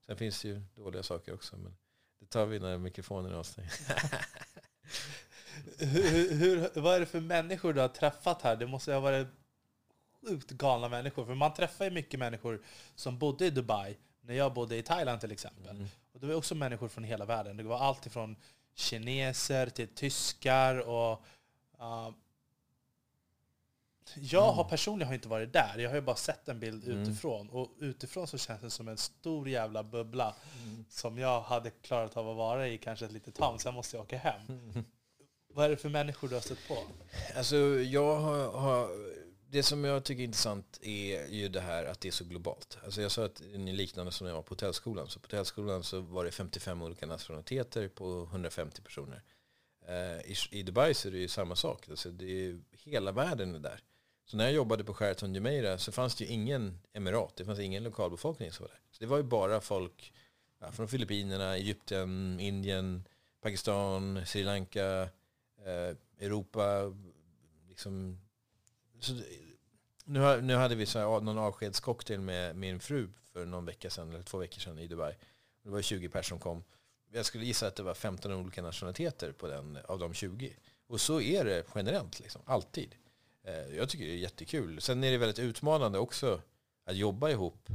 sen finns det ju dåliga saker också. Men det tar vi när mikrofonen är avstängd. hur, hur, vad är det för människor du har träffat här? Det måste ha varit sjukt galna människor. För man träffar ju mycket människor som bodde i Dubai, när jag bodde i Thailand till exempel. Mm. Och det var också människor från hela världen. Det var allt ifrån kineser till tyskar och... Uh, jag har personligen har inte varit där. Jag har ju bara sett en bild Mm. utifrån. Och utifrån så känns det som en stor jävla bubbla som jag hade klarat av att vara i kanske ett litet tag. Sen måste jag åka hem. Vad är det för människor du har stött på? Alltså jag har, har, det som jag tycker är intressant är ju det här att det är så globalt. Alltså jag sa att ni är liknande som när jag var på hotellskolan. Så på hotellskolan så var det 55 olika nationaliteter på 150 personer. Eh, I, I Dubai så är det ju samma sak. Alltså det är, hela världen är där. Så när jag jobbade på Sheraton Jumeirah så fanns det ju ingen emirat. Det fanns ingen lokalbefolkning som var där. Så det var ju bara folk ja, från Filippinerna, Egypten, Indien, Pakistan, Sri Lanka, eh, Europa. Liksom, så, nu, nu hade vi så här, någon avskedscocktail med min fru för någon vecka sedan, eller två veckor sedan i Dubai. Det var 20 personer som kom. Jag skulle gissa att det var 15 olika nationaliteter på den, av de 20. Och så är det generellt, liksom, alltid. Eh, jag tycker det är jättekul. Sen är det väldigt utmanande också att jobba ihop.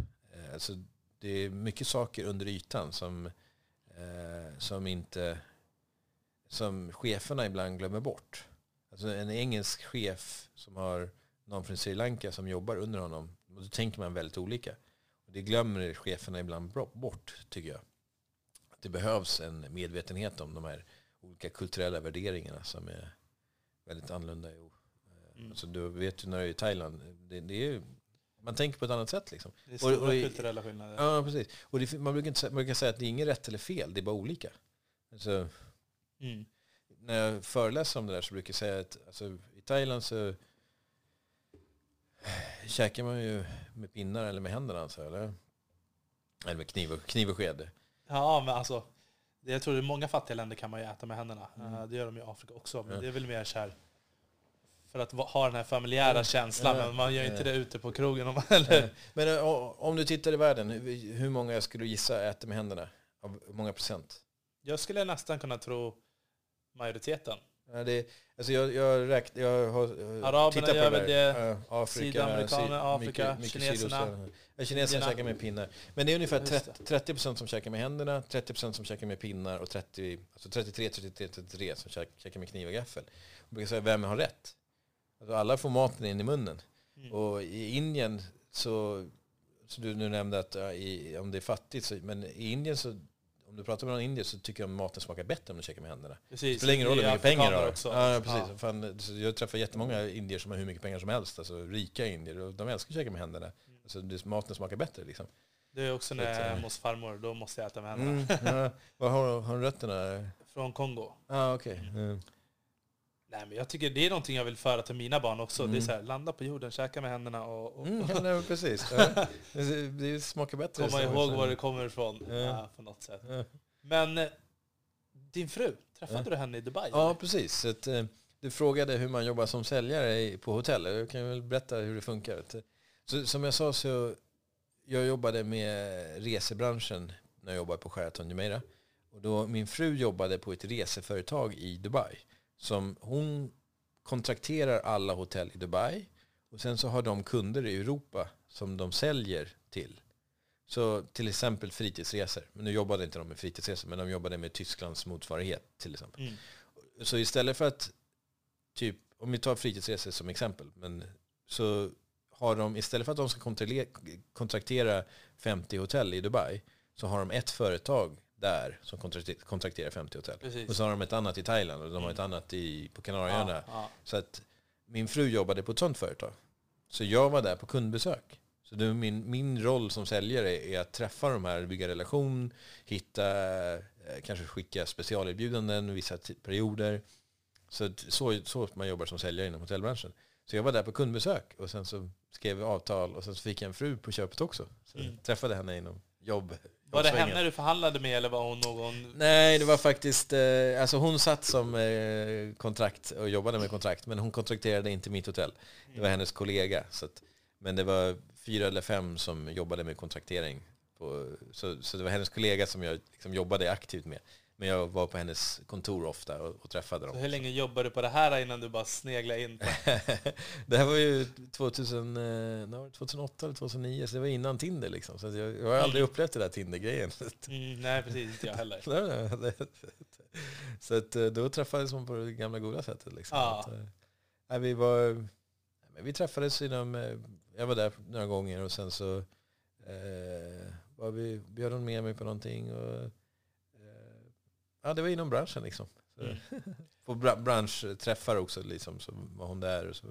Alltså, det är mycket saker under ytan som, eh, som inte som cheferna ibland glömmer bort. Alltså en engelsk chef som har någon från Sri Lanka som jobbar under honom, då tänker man väldigt olika. Och det glömmer cheferna ibland bort, tycker jag. Att det behövs en medvetenhet om de här olika kulturella värderingarna som är väldigt annorlunda. Mm. Alltså, du vet ju när du är i Thailand, det, det är, ju- man tänker på ett annat sätt. Liksom. Det är stora Och- och kulturella skillnader. Ja, precis. Och det, man, brukar inte, man brukar säga att det är inget rätt eller fel, det är bara olika. Alltså, Mm. När jag föreläser om det där så brukar jag säga att alltså, i Thailand så käkar man ju med pinnar eller med händerna. Alltså, eller? eller med kniv och, kniv och sked. Ja, men alltså. Jag tror i många fattiga länder kan man ju äta med händerna. Mm. Eh, Det gör de i Afrika också. Men Ja. det är väl mer så här för att ha den här familjära Ja. känslan. Ja. Men man gör ju inte det ute på krogen. Om eller? Men eh, om du tittar i världen, hur, många skulle du gissa äter med händerna? Av hur många procent? Jag skulle nästan kunna tro majoriteten. Ja, det, alltså jag, jag, räkn, jag har eh, Araberna tittat på gör det väl det, Ja, Afrika, sydamerikaner, syd- Afrika, kineserna, sydostasien. Ja, kineserna käkar med pinnar. Men det är ungefär Just 30, 30 procent som käkar med händerna, 30 procent som käkar med pinnar och 30, alltså 33, 33, 33 som käk- käkar med kniv och gaffel. Jag brukar säga, vem har rätt? Alltså alla får maten in i munnen. Mm. Och i Indien så, så du nu nämnde att ja, i, om det är fattigt, så, men i Indien så, om du pratar med någon indier så tycker de maten smakar bättre om du käkar med händerna. Det Precis. spelar ingen roll hur Det mycket pengar du har. Också. Ja, precis. Fan, så jag träffar jättemånga indier som har hur mycket pengar som helst. Alltså rika indier. De älskar att käka med händerna. Alltså, det, maten smakar bättre liksom. Det är också när jag är eh, hos farmor. Då måste jag äta med händerna. Mm, ja. Var har, har du rötterna? Från Kongo. ah, okej. Mm. Nej, men jag tycker det är någonting jag vill föra till mina barn också. Det är Mm. så här, landa på jorden, käka med händerna och, och Mm, nej, precis. Det, det smakar bättre. komma ihåg var det kommer ifrån Ja. ja, på något sätt. Ja. Men eh, din fru, träffade du henne i Dubai? Ja, eller? precis. Att, eh, du frågade hur man jobbar som säljare på hotell. Jag kan väl berätta hur det funkar. Eh, Så, som jag sa så jag jobbade med resebranschen när jag jobbade på Sheraton Jumeirah. Och då, min fru jobbade på ett reseföretag i Dubai. Som hon kontrakterar alla hotell i Dubai. Och sen så har de kunder i Europa som de säljer till. Så till exempel fritidsresor. Men nu jobbade inte de med fritidsresor, men de jobbade med Tysklands motsvarighet till exempel. Mm. Så istället för att, typ, om vi tar fritidsresor som exempel, men så har de, istället för att de ska kontraktera 50 hotell i Dubai, så har de ett företag där som kontrakte- kontrakterar 50 hotell. Precis. Och så har de ett annat i Thailand och de har ett annat i, på Kanarieöarna. Ja, ja. Så att min fru jobbade på ett sånt företag. Så jag var där på kundbesök. Så det min, min roll som säljare är att träffa de här, bygga relation, hitta, eh, kanske skicka specialerbjudanden vissa perioder. Så, så, så man jobbar som säljare inom hotellbranschen. Så jag var där på kundbesök och sen så skrev vi avtal och sen så fick jag en fru på köpet också. Så Mm. träffade henne inom jobb. Var det henne du förhandlade med eller var hon någon... Nej, det var faktiskt... Eh, alltså hon satt som eh, kontrakt och jobbade med kontrakt, men hon kontrakterade inte mitt hotell. Det var hennes kollega. Så att, men det var fyra eller fem som jobbade med kontraktering. På, så, så det var hennes kollega som jag liksom jobbade aktivt med. Men jag var på hennes kontor ofta och, och träffade Så dem. hur länge jobbade du på det här innan du bara sneglade in på... det här var ju 2000, eh, när var det? 2008 eller 2009, så det var innan Tinder. Liksom. Så jag, jag har aldrig upplevt den där Tinder-grejen. Mm, nej, precis. Inte jag heller. Så att, eh, då träffades man på det gamla goda sättet. Liksom. Ja. Att, eh, vi, var, vi träffades inom, eh, jag var där några gånger och sen så eh, var vi, bjöd hon med mig på någonting. Och, eh, ja, det var inom branschen liksom. Mm. På bra, branschträffar också liksom, så var hon där. Och så.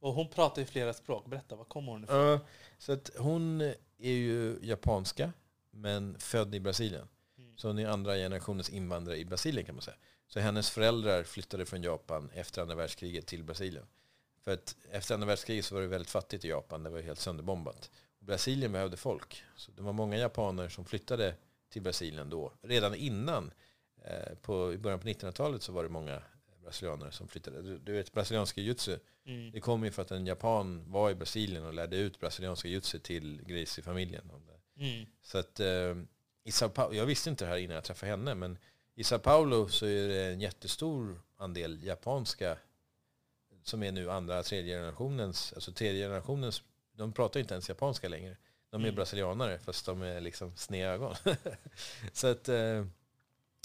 Och hon pratar ju flera språk. Berätta, var kommer hon ifrån? Ja, så att hon är ju japanska, men född i Brasilien. Mm. Så hon är andra generationens invandrare i Brasilien kan man säga. Så hennes föräldrar flyttade från Japan efter andra världskriget till Brasilien. För att efter andra världskriget så var det väldigt fattigt i Japan. Det var helt sönderbombat. Och Brasilien behövde folk. Så det var många japaner som flyttade till Brasilien då. Redan innan, eh, på, i början på 1900-talet så var det många brasilianer som flyttade. Du, du vet, brasilianska jutsu, Mm. det kom ju för att en japan var i Brasilien och lärde ut brasilianska jutsu till Gracie-familjen. Mm. Så att eh, i Sao Paulo, jag visste inte det här innan jag träffade henne, men i Sao Paulo så är det en jättestor andel japanska som är nu andra, tredje generationens, alltså tredje generationens, de pratar inte ens japanska längre. De är Mm. brasilianare fast de är liksom sneda så att eh,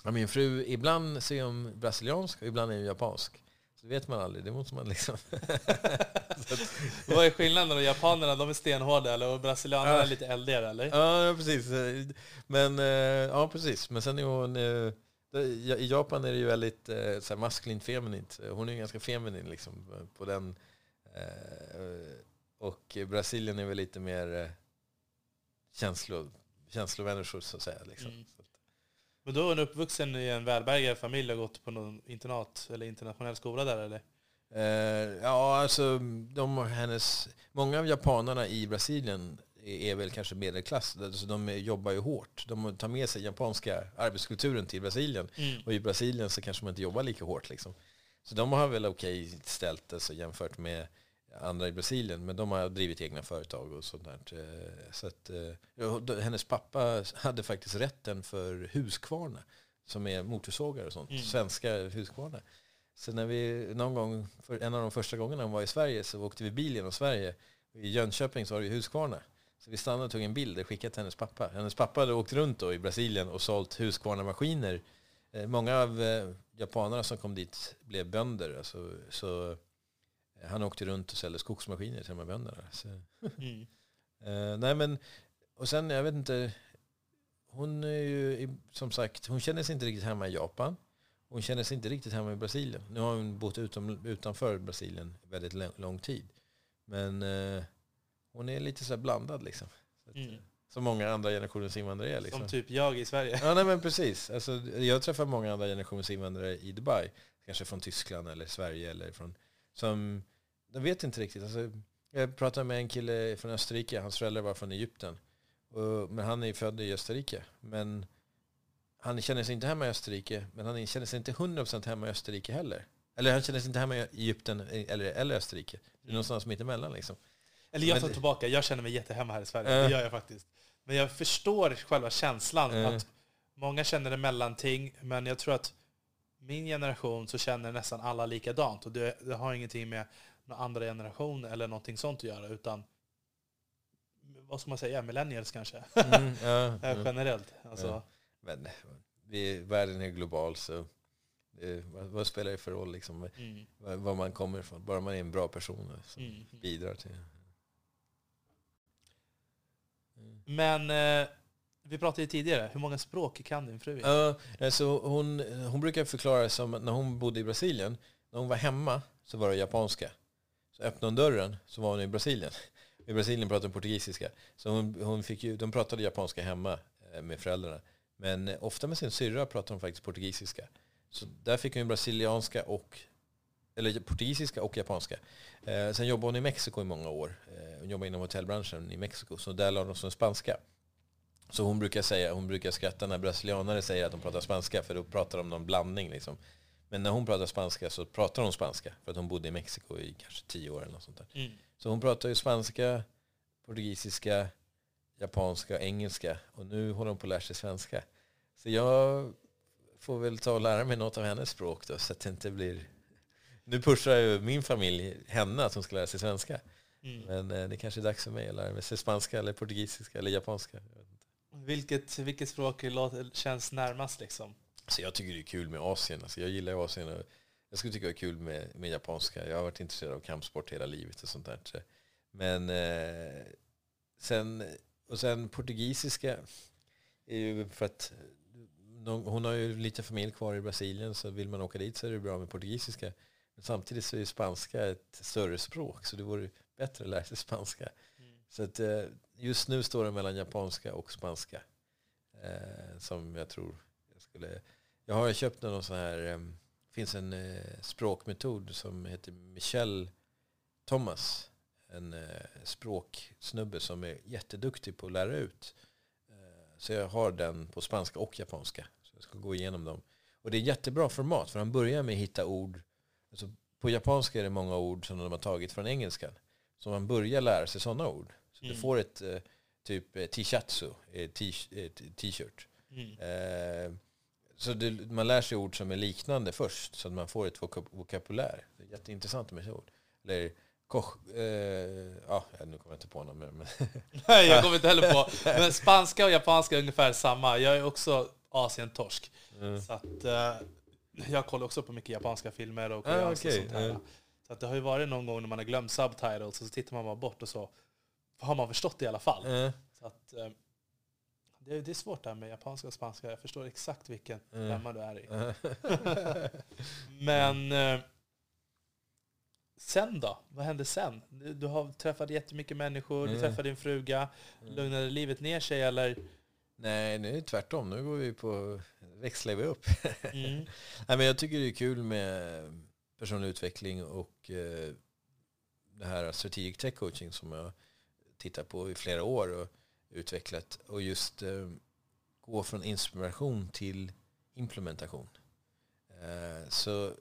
ja, min fru, ibland så är hon brasiliansk och ibland är hon japansk. Så vet man aldrig, det måste man liksom... Vad är skillnaden då? Japanerna, de är stenhårda eller? Och brasilianerna är lite eldigare eller? Ja, precis. Men, eh, ja, precis. Men sen är hon... eh, det- I Japan är det ju väldigt så här maskulint feminint. Hon är ju ganska feminin liksom på den. Och Brasilien är väl lite mer känslo, känslomänniskor så att säga. Liksom. Mm. Men då är hon uppvuxen i en välbärgad familj och gått på någon internat eller internationell skola där eller? Eh, ja, alltså de, hennes, många av japanerna i Brasilien är, väl kanske medelklass. Alltså, de jobbar ju hårt. De tar med sig japanska arbetskulturen till Brasilien. Mm. Och i Brasilien så kanske man inte jobbar lika hårt. Liksom. Så de har väl okej ställt alltså, jämfört med andra i Brasilien. Men de har drivit egna företag och sånt där. Eh, Så att, eh, hennes pappa hade faktiskt rätten för Husqvarna. Som är motorsågar och sånt. Mm. Svenska Husqvarna. Så när vi någon gång, en av de första gångerna hon var i Sverige så åkte vi bil genom Sverige. I Jönköping så har vi Husqvarna. Så vi stannade och tog en bild och skickade till hennes pappa. Hennes pappa hade åkt runt då i Brasilien och sålt Husqvarna-maskiner. Eh, Många av japanerna som kom dit blev bönder. Alltså, så han åkte runt och sålde skogsmaskiner till de här bönderna. Så, Mm. eh, nej men, och sen, jag vet inte, hon är ju som sagt, hon känner sig inte riktigt hemma i Japan. Hon känner sig inte riktigt hemma i Brasilien. Nu har hon bott utom, utanför Brasilien väldigt lång, tid. Men eh, hon är lite så här blandad liksom. Så att, Mm. eh, Som många andra generationens invandrare är. Liksom. Som typ jag i Sverige. Ja, nej, men precis. Alltså, jag träffar många andra generationens invandrare i Dubai. Kanske från Tyskland eller Sverige. Eller från, som, de vet inte riktigt. Alltså, jag pratade med en kille från Österrike. Hans föräldrar var från Egypten. Och, men han är född i Österrike. Men han känner sig inte hemma i Österrike. Men han känner sig inte 100% hemma i Österrike heller. Eller han känner sig inte hemma i Egypten eller, eller Österrike. Det är någonstans mitt emellan liksom. Eller jag tar tillbaka, jag känner mig jättehemma här i Sverige. Ja. Det gör jag faktiskt. Men jag förstår själva känslan. Ja. Att många känner det mellanting, men jag tror att min generation så känner nästan alla likadant. Och det, det har ingenting med någon andra generation eller någonting sånt att göra, utan vad ska man säga, millennials kanske, Mm, ja, Eh, generellt. Alltså, Ja. Men vi, världen är global så det, vad, vad spelar det för roll liksom, mm, var, var man kommer ifrån? Bara man är en bra person som mm. bidrar till... Mm. Men eh, vi pratade ju tidigare, hur många språk kan din fru? Ja, alltså hon, hon brukar förklara som att när hon bodde i Brasilien, när hon var hemma så var det japanska. Så öppnade hon dörren så var hon i Brasilien. I Brasilien pratade hon portugisiska. Så hon, hon fick ju, de pratade japanska hemma eh, med föräldrarna. Men eh, ofta med sin syrra pratade hon faktiskt portugisiska. Så där fick hon ju brasilianska och eller portugisiska och japanska. Eh, sen jobbade hon i Mexiko i många år. Eh, hon jobbade inom hotellbranschen i Mexiko. Så där lärde hon sig spanska. Så hon brukar säga, hon brukar skratta när brasilianare säger att de pratar spanska för då pratar de om någon blandning liksom. Men när hon pratar spanska så pratar hon spanska för att hon bodde i Mexiko i kanske tio år eller något sånt där. Mm. Så hon pratar ju spanska, portugisiska, japanska och engelska och nu håller hon på att lära sig svenska. Så jag får väl ta och lära mig något av hennes språk då så att det inte blir... Nu pushar ju min familj henne att hon ska lära sig svenska. Mm. Men eh, det kanske är dags för mig att lära mig spanska eller portugisiska eller japanska. Vilket, vilket språk känns närmast liksom? Så jag tycker det är kul med Asien. Alltså jag gillar Asien. Och jag skulle tycka det är kul med, med japanska. Jag har varit intresserad av kampsport hela livet och sånt där. Men eh, sen, och sen portugisiska är ju för att hon har ju lite familj kvar i Brasilien så vill man åka dit så är det bra med portugisiska. Men samtidigt så är ju spanska ett större språk så det vore bättre att lära sig spanska. Så att, eh, just nu står det mellan japanska och spanska. Eh, som jag tror jag skulle... Jag har köpt någon sån här... Det finns en eh, språkmetod som heter Michel Thomas. En eh, språksnubbe som är jätteduktig på att lära ut. Eh, så jag har den på spanska och japanska. Så jag ska gå igenom dem. Och det är jättebra format för han börjar med att hitta ord. Alltså, på japanska är det många ord som de har tagit från engelskan. Så man börjar lära sig sådana ord. Så du Mm. får ett eh, typ eh, tishatsu, eh, t-shirt. Mm. Så det, man lär sig ord som är liknande först så att man får ett vokab- vokabulär. Det är jätteintressant med ord. Eller koch, eh, ja nu kommer jag inte på något mer. Men Nej, jag kommer inte heller på. Men spanska och japanska är ungefär samma. Jag är också Asien-torsk. Mm. Så att, eh, jag kollar också på mycket japanska filmer och Ah, okej, och sånt här. ja. Så att det har ju varit någon gång när man har glömt subtitles och så tittar man bara bort och så har man förstått det i alla fall. Eh, Så att, eh, det, är- det är svårt det här med japanska och spanska. Jag förstår exakt vilken Mm. du är i. Men eh, sen då? Vad hände sen? Du, har träffat jättemycket människor, du Mm. träffade din fruga. Lugnade livet ner sig eller? Nej, nu är det tvärtom. Nu går vi på, växlar vi upp. Mm. Nej, men jag tycker det är kul med personlig utveckling och eh, det här strategic tech coaching som jag tittar på i flera år och utvecklat. Och just eh, gå från inspiration till implementation. Eh, så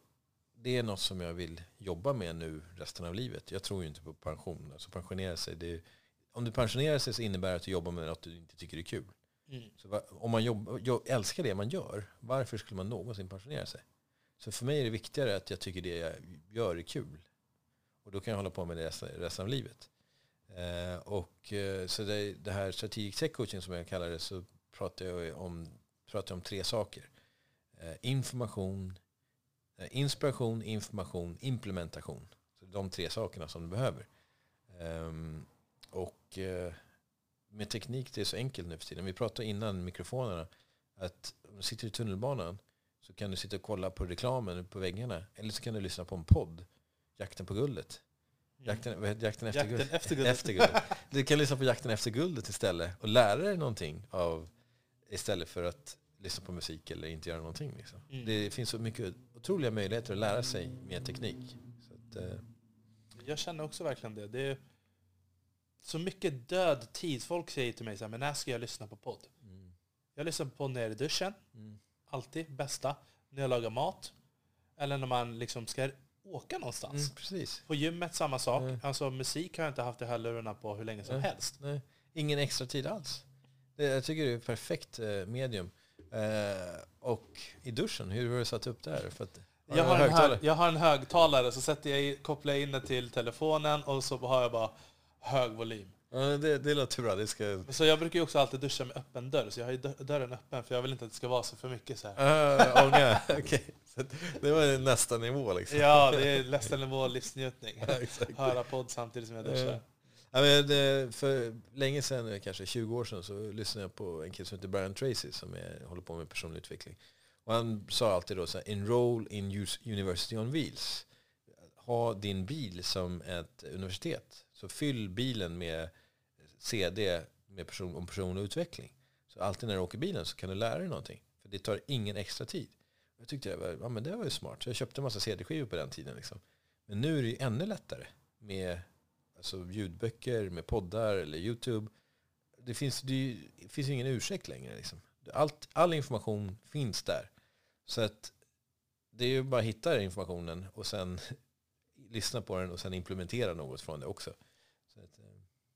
det är något som jag vill jobba med nu resten av livet. Jag tror ju inte på pension. Alltså pensionera sig, det om du pensionerar sig så innebär det att du jobbar med något du inte tycker är kul. Mm. Så va- om man jobb, jag älskar det man gör, varför skulle man någonsin pensionera sig? Så för mig är det viktigare att jag tycker det jag gör är kul. Och då kan jag hålla på med det resten, resten av livet. Eh, och eh, så det, det här strategic tech coaching som jag kallar det så pratar jag om, pratar jag om tre saker. Eh, information, eh, inspiration, information, implementation. Så de tre sakerna som du behöver. Ehm, och eh, med teknik det är så enkelt nu för tiden. Vi pratade innan mikrofonerna att om du sitter i tunnelbanan så kan du sitta och kolla på reklamen på väggarna. Eller så kan du lyssna på en podd. Jakten på guldet. Jakten, vad heter jakten efter Jakten guldet? efter guldet. efter guldet. Du kan lyssna på Jakten efter guldet istället och lära dig någonting av istället för att lyssna på musik eller inte göra någonting. Liksom. Mm. Det finns så mycket otroliga möjligheter att lära sig med teknik. Att, eh, Jag känner också verkligen det. Det är så mycket död tid. Folk säger till mig så här, men när ska jag lyssna på podd? mm, Jag lyssnar på när i duschen, mm, alltid bästa. När jag lagar mat. Eller när man liksom ska åka någonstans. Mm, precis. På gymmet samma sak. Mm. Alltså musik har jag inte haft i hörlurarna på hur länge som Nej. helst. Nej, ingen extra tid alls. Det, jag tycker det är ett perfekt eh, medium. Eh, och i duschen, hur har du satt upp där? För att, Jag har, en högtalare? hög, jag har en högtalare, så sätter jag i, kopplar jag in det till telefonen och så har jag bara hög volym. Ja, det, det låter bra. Det ska... Så jag brukar ju också alltid duscha med öppen dörr, så jag har ju dö- dörren öppen för jag vill inte att det ska vara så för mycket så här. Uh, ånga, okej. Att Det var nästa nivå liksom. Ja, det är nästan nivå livsnjutning. Ja. Höra podd samtidigt som jag duschar. Ja. Men, eh, för länge sedan, kanske 20 år sedan, så lyssnade jag på en kille som heter Brian Tracy som är, håller på med personlig utveckling. Och han sa alltid då så här, enroll in University on Wheels. Ha din bil som ett universitet. Så fyll bilen med CD med person, om personlig utveckling. Så alltid när du åker bilen så kan du lära dig någonting. För det tar ingen extra tid. Jag tyckte det var, ja, men det var ju smart. Så jag köpte en massa CD-skivor på den tiden. Liksom. Men nu är det ju ännu lättare med alltså, ljudböcker, med poddar eller YouTube. Det finns, det ju- det finns ju ingen ursäkt längre. Liksom. Allt, all information finns där. Så att det är ju bara att hitta den informationen och sen lyssna på den och sen implementera något från det också.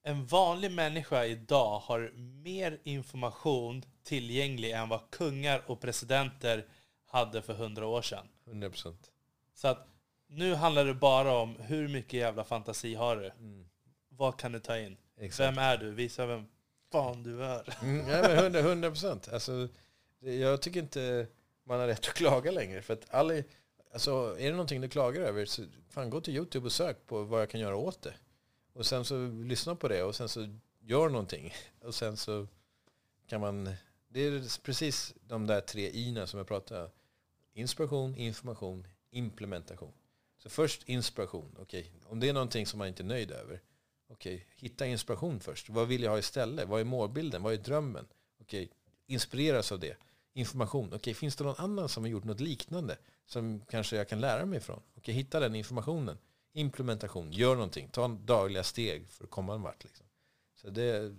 En vanlig människa idag har mer information tillgänglig än vad kungar och presidenter hade för hundra år sedan. 100 procent. Så att nu handlar det bara om hur mycket jävla fantasi har du? Mm. Vad kan du ta in? Exakt. Vem är du? Visa vem fan du är. Mm, ja, men 100 100 procent. Alltså, jag tycker inte man har rätt att klaga längre. För att alla, alltså, är det någonting du klagar över, så fan, gå till YouTube och sök på vad jag kan göra åt det. Och sen så lyssna på det och sen så gör någonting. Och sen så kan man... Det är precis de där tre i som jag pratade om. Inspiration, information, implementation. Så först inspiration. Okej, om det är någonting som man inte är nöjd över. Okej, hitta inspiration först. Vad vill jag ha istället? Vad är målbilden? Vad är drömmen? Okej, inspireras av det. Information. Okej, finns det någon annan som har gjort något liknande som kanske jag kan lära mig ifrån? Okej, hitta den informationen. Implementation. Gör någonting. Ta en dagliga steg för att komma en vart. Liksom. Så det,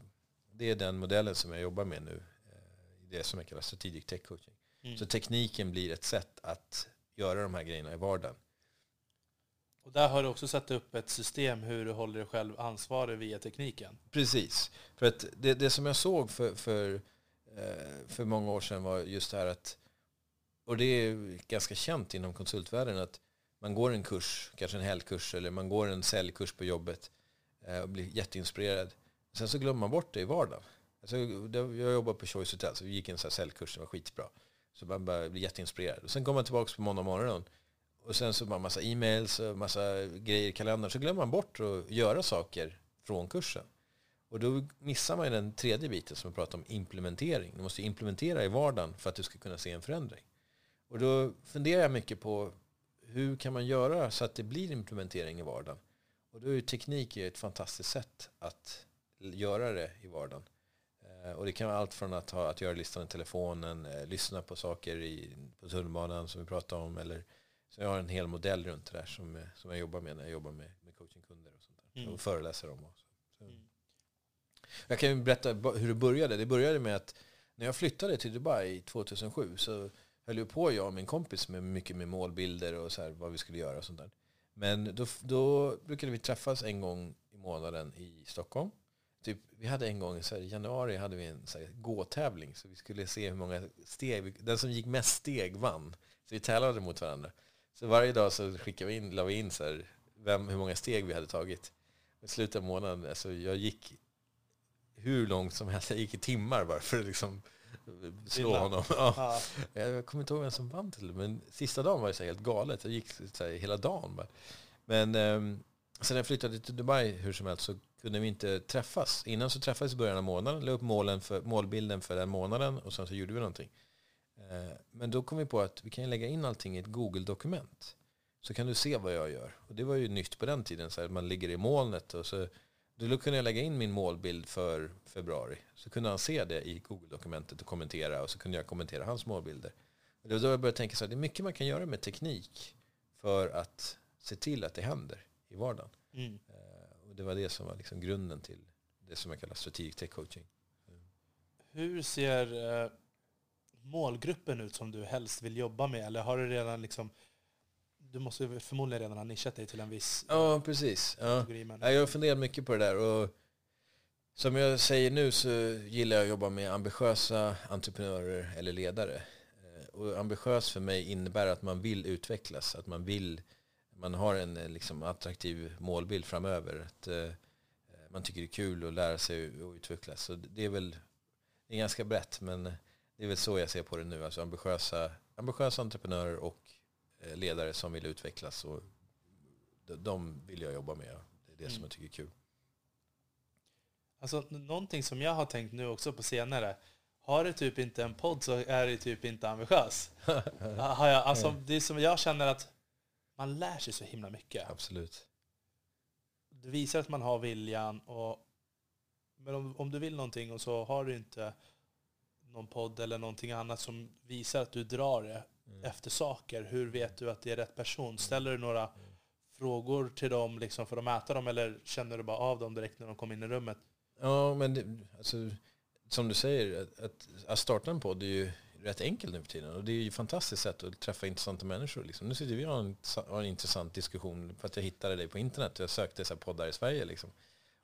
det är den modellen som jag jobbar med nu. eh, i Det som jag kallar strategic tech coaching. Mm. Så tekniken blir ett sätt att göra de här grejerna i vardagen. Och där har du också satt upp ett system hur du håller dig själv ansvarig via tekniken. Precis. För att det, det som jag såg för, för, eh, för många år sedan var just det här att, och det är ganska känt inom konsultvärlden, att man går en kurs, kanske en helgkurs, eller man går en säljkurs på jobbet eh, och blir jätteinspirerad. Sen så glömmer man bort det i vardagen. Alltså, jag jobbade på Choice Hotel, så vi gick en säljkurs, det var skitbra. Så man bara blir jätteinspirerad. Och sen kommer man tillbaka på måndag morgon och sen så bara massa e-mails och massa grejer i kalendern. Så glömmer man bort att göra saker från kursen. Och då missar man ju den tredje biten som jag pratade om, implementering. Du måste implementera i vardagen för att du ska kunna se en förändring. Och då funderar jag mycket på hur kan man göra så att det blir implementering i vardagen? Och då är ju teknik ett fantastiskt sätt att göra det i vardagen. Eh, Och det kan vara allt från att, ha, att göra listan i telefonen, eh, lyssna på saker i, på tunnelbanan som vi pratade om. Eller, så jag har en hel modell runt det där som, eh, som jag jobbar med när jag jobbar med, med coachingkunder och sånt där. Mm. Och föreläser om. också. Så. Mm. Jag kan ju berätta hur det började. Det började med att när jag flyttade till Dubai 2007 så höll ju på jag och min kompis med mycket med målbilder och så här, vad vi skulle göra och sånt där. Men då, då brukade vi träffas en gång i månaden i Stockholm. Typ, vi hade en gång så här, i januari hade vi en så här, gåtävling så vi skulle se hur många steg, den som gick mest steg vann. Så vi tävlade mot varandra. Så varje dag så skickade vi in, la vi in så här, vem, hur många steg vi hade tagit. I slutet av månaden, alltså jag gick hur långt som helst. Jag gick i timmar bara för att liksom slå honom. Ja. Ja. Jag kommer inte ihåg vem som vann till men sista dagen var det så helt galet. Jag gick så hela dagen bara. Men um, sen jag flyttade till Dubai hur som helst så kunde vi inte träffas. Innan så träffades vi i början av månaden, la upp målen för, målbilden för den månaden och sen så gjorde vi någonting. Eh, Men då kom vi på att vi kan lägga in allting i ett Google-dokument. Så kan du se vad jag gör. Och det var ju nytt på den tiden, så här, man ligger i molnet och så då kunde jag lägga in min målbild för februari. Så kunde han se det i Google-dokumentet och kommentera och så kunde jag kommentera hans målbilder. Och det var då jag började tänka så här, det är mycket man kan göra med teknik för att se till att det händer i vardagen. Mm. Eh, Och det var det som var liksom grunden till det som jag kallar strategic tech coaching. Hur ser eh, målgruppen ut som du helst vill jobba med? Eller har du redan liksom du måste förmodligen redan ha nischat dig till en viss Ja, precis. Ja. Jag har funderat mycket på det där. Och som jag säger nu så gillar jag att jobba med ambitiösa entreprenörer eller ledare. Eh, Och ambitiös för mig innebär att man vill utvecklas, att man vill, man har en eh, liksom, attraktiv målbild framöver. Att eh, man tycker det är kul att lära sig och utvecklas. Så det är väl det är ganska brett, men det är väl så jag ser på det nu. Alltså ambitiösa, ambitiösa entreprenörer och ledare som vill utvecklas. Och de- vill jag jobba med. Det är det som Mm. jag tycker är kul. Alltså någonting som jag har tänkt nu också på senare. Har du typ inte en podd så är du typ inte ambitiös. har jag, alltså, det är som jag känner att man lär sig så himla mycket. Absolut. Det visar att man har viljan. Och, men om, om du vill någonting och så har du inte någon podd eller någonting annat som visar att du drar det Mm. efter saker. Hur vet du att det är rätt person? Ställer du några frågor till dem liksom för att mäta dem eller känner du bara av dem direkt när de kommer in i rummet? Ja, men det, alltså, som du säger, att, att, starta en podd är ju rätt enkelt nu för tiden. Och det är ju ett fantastiskt sätt att träffa intressanta människor. Liksom. Nu sitter vi och har en, har en intressant diskussion för att jag hittade dig på internet. Jag sökte så poddar i Sverige. Liksom.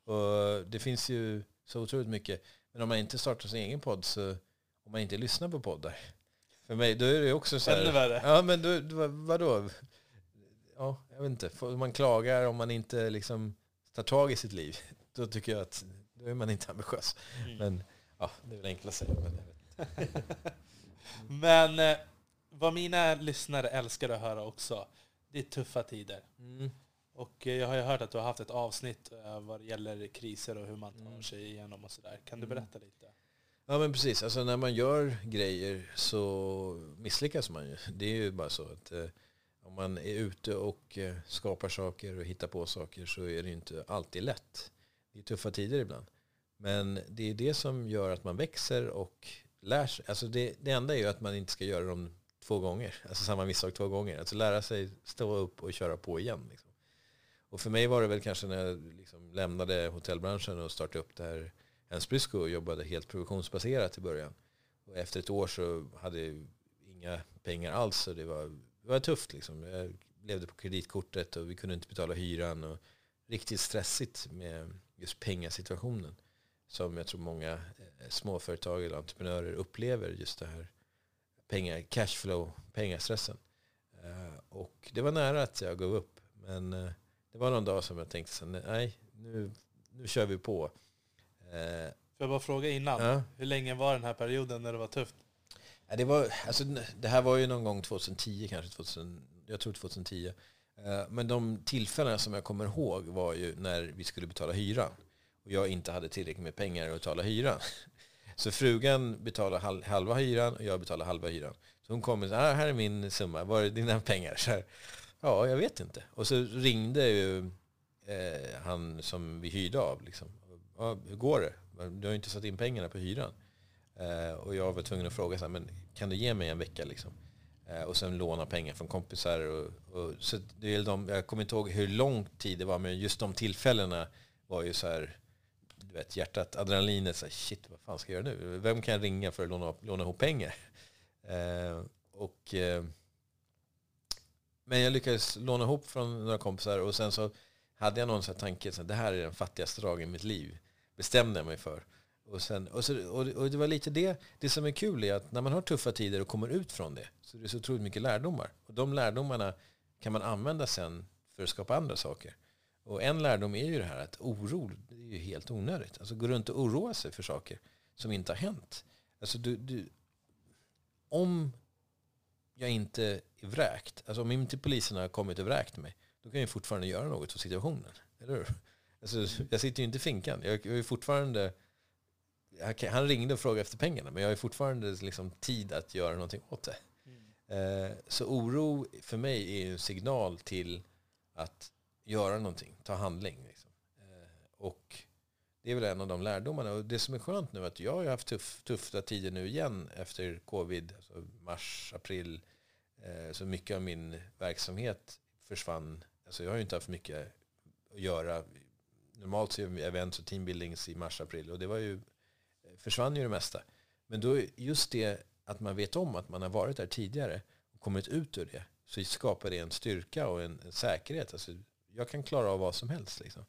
Och det finns ju så otroligt mycket. Men om man inte startar sin egen podd så, om man inte lyssnar på poddar. För mig, då är det ju också så här. Ännu värre. Ja, men då, då, vadå? Ja, jag vet inte. Får Man klagar om man inte liksom tar tag i sitt liv. Då tycker jag att då är man inte ambitiös. Mm. Men ja, det är väl enkelt att säga. Men. Men eh, vad mina lyssnare älskar att höra också, det är tuffa tider. Mm. Och eh, jag har ju hört att du har haft ett avsnitt eh, vad det gäller kriser och hur man tar Mm. sig igenom och sådär. Kan du Mm. berätta lite? Ja men precis, alltså när man gör grejer så misslyckas man ju. Det är ju bara så att eh, om man är ute och eh, skapar saker och hittar på saker så är det ju inte alltid lätt. Det är tuffa tider ibland. Men det är det som gör att man växer och lär sig. Alltså det, det enda är ju att man inte ska göra dem två gånger. Alltså samma misstag två gånger. Alltså lära sig stå upp och köra på igen. Liksom. Och för mig var det väl kanske när jag liksom lämnade hotellbranschen och startade upp det här Älvsbysko och jobbade helt provisionsbaserat i början. Och efter ett år så hade jag inga pengar alls. Så det var, det var tufft. Liksom. Jag levde på kreditkortet och vi kunde inte betala hyran. Och riktigt stressigt med just pengasituationen. Som jag tror många eh, småföretag eller entreprenörer upplever. Just det här pengar, cashflow, pengastressen. Eh, och det var nära att jag gav upp. Men eh, det var någon dag som jag tänkte så, nej, nu, nu kör vi på. Eh, Får jag bara fråga innan, Ja. hur länge var den här perioden när det var tufft? Ja, det, var, alltså, det här var ju någon gång 2010 kanske, 2000, jag tror 2010. Eh, Men de tillfällena som jag kommer ihåg var ju när vi skulle betala hyran. Och jag inte hade tillräckligt med pengar att betala hyran. Så frugan betalade hal- halva hyran och jag betalade halva hyran. Så hon kom och sa, ah, här är min summa, var är dina pengar? Så här, ja, jag vet inte. Och så ringde ju eh, han som vi hyrde av. Liksom. Ja, hur går det? Du har ju inte satt in pengarna på hyran. Eh, och jag var tvungen att fråga, så här, men kan du ge mig en vecka? Liksom? Eh, och sen låna pengar från kompisar. Och, och, så det är de, jag kommer inte ihåg hur lång tid det var, men just de tillfällena var ju så här, du vet, hjärtat, adrenalinet, så här, shit, vad fan ska jag göra nu? Vem kan jag ringa för att låna, låna ihop pengar? Eh, och, eh, men jag lyckades låna ihop från några kompisar och sen så hade jag någon sån här tanke, så det här är den fattigaste dagen i mitt liv. Bestämde jag mig för. Och, sen, och, så, och, det var lite det, det som är kul är att när man har tuffa tider och kommer ut från det så är det så otroligt mycket lärdomar. Och de lärdomarna kan man använda sen för att skapa andra saker. Och en lärdom är ju det här att oro, det är ju helt onödigt. Alltså gå runt och oroa sig för saker som inte har hänt. Alltså du, du, om jag inte är vräkt, alltså om inte polisen har kommit och vräkt mig, då kan jag fortfarande göra något för situationen. Eller hur? Alltså, jag sitter ju inte i finkan. Jag, är fortfarande han ringde och frågade efter pengarna, men jag har fortfarande liksom tid att göra någonting åt det. Eh, så oro för mig är en signal till att göra någonting, ta handling. Liksom. Eh, och det är väl en av de lärdomarna. Och det som är skönt nu är att jag har haft tuff, tuffa tider nu igen efter covid, alltså mars, april. Eh, så mycket av min verksamhet försvann. Alltså jag har ju inte haft mycket att göra. Normalt så är vi events och teambuildings i mars, april. Och det var ju, eh, försvann ju det mesta. Men då just det att man vet om att man har varit där tidigare och kommit ut ur det så skapar det en styrka och en, en säkerhet. Alltså, jag kan klara av vad som helst. Liksom.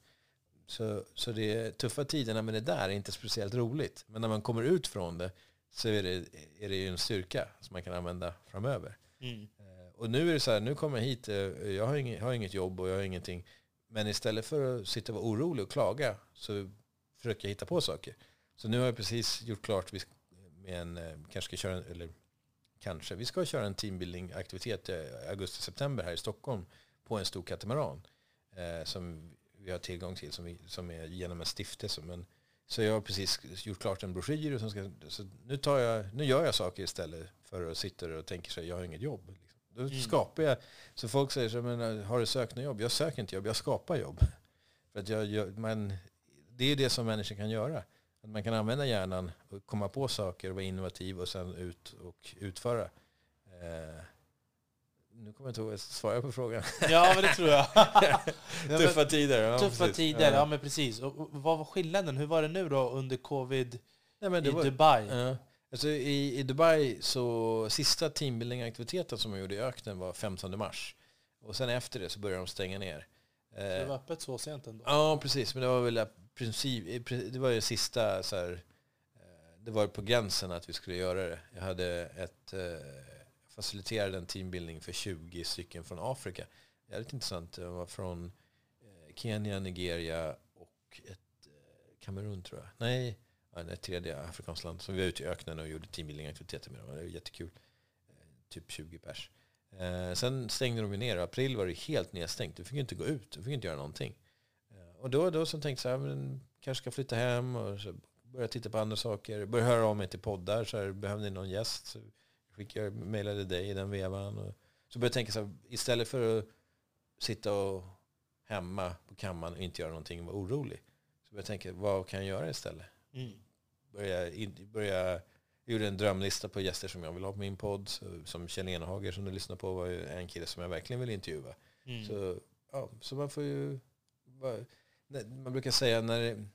Så, så det är tuffa tiderna med det där är inte speciellt roligt. Men när man kommer ut från det så är det, är det ju en styrka som man kan använda framöver. Mm. Och nu är det så här, nu kommer jag hit, eh, jag har inget, har inget jobb och jag har ingenting. Men istället för att sitta och vara orolig och klaga så försöker jag hitta på saker. Så nu har jag precis gjort klart, vi med en, eh, kanske ska köra, eller kanske, vi ska köra en teambuilding-aktivitet eh, i augusti-september här i Stockholm på en stor katamaran. Eh, som vi har tillgång till, som, vi, som är genom en stiftelse. Men, så jag har precis gjort klart en broschyr och som ska, så nu, tar jag, nu gör jag saker istället för att sitta och tänka så här, jag har inget jobb. Då Mm. skapar jag, så folk säger så men eh, har du sökt något jobb? Jag söker inte jobb, jag skapar jobb. För att jag, jag, man, det är det som människor kan göra. Att man kan använda hjärnan och komma på saker och vara innovativ och sen ut och utföra. Eh, nu kommer jag inte ihåg att svara på frågan. Ja, men det tror jag. Ja, Tuffa tider. Ja, Tuffa precis. tider, ja men precis. Och vad var skillnaden? Hur var det nu då under covid Nej, i var, Dubai? Ja. Alltså i, I Dubai så sista teambuilding-aktiviteten som jag gjorde i öknen var 15 mars. Och sen efter det så började de stänga ner. Så det var öppet så sent ändå? ja, precis. Men det var väl princip, det var ju sista så här, eh, det var på gränsen att vi skulle göra det. Jag hade ett, eh, faciliterade en teambuilding för 20 stycken från Afrika. Jävligt intressant. Det var från eh, Kenya, Nigeria och ett Kamerun tror jag. Nej, ett tredje afrikanskt land. Så vi var ute i öknen och gjorde teambuilding-aktiviteter med dem. Det var jättekul. Eh, typ 20 pers. Eh, sen stängde de ju ner. I april var det helt nedstängt. Du fick ju inte gå ut. Du fick inte göra någonting. Eh, och då, då så tänkte jag att jag men kanske ska flytta hem och så börja titta på andra saker. Börja höra av mig till poddar. Så här, behövde ni någon gäst? Så skickade jag mejlade dig i den vevan. Och så började jag tänka så här, istället för att sitta och hemma på kammaren och inte göra någonting och vara orolig. Så började jag tänka, vad kan jag göra istället? Mm. Börja, in, börja, jag gjorde en drömlista på gäster som jag vill ha på min podd. Som Kjell Enhager som du lyssnar på var ju en kille som jag verkligen vill intervjua. Mm. Så, ja, så man får ju... bara- Man brukar säga när.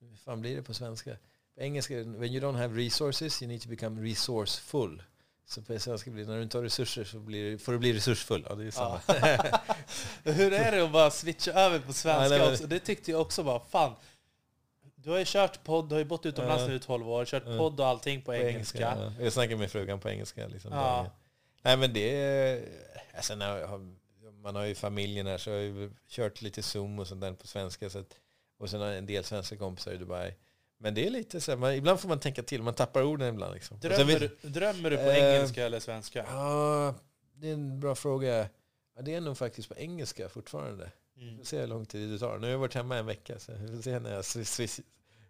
Hur fan blir det på svenska? På engelska, when you don't have resources you need to become resourceful. Så på svenska blir det, när du inte har resurser så blir, får du bli resursfull. Ja, det är samma. Hur är det att bara switcha över på svenska Ja, nej, också? Det tyckte jag också bara, fan. Du har ju kört podd, du har ju bott utomlands nu i 12 år, kört podd och allting på, på engelska. ja. Jag snackar med frugan på engelska. Liksom, Ja. Nej men det är... Alltså, när man har ju familjen här så jag har ju kört lite Zoom och sånt där på svenska. Så att, och sen har jag en del svenska kompisar i Dubai. Men det är lite så här, man, ibland får man tänka till. Man tappar orden ibland. Liksom. Drömmer, vet- du, drömmer du på Eh, engelska eller svenska? Ja, det är en bra fråga. Ja, det är nog faktiskt på engelska fortfarande. Vi Mm. får se hur lång tid det tar. Nu har jag varit hemma en vecka så vi får se när jag swi- swi-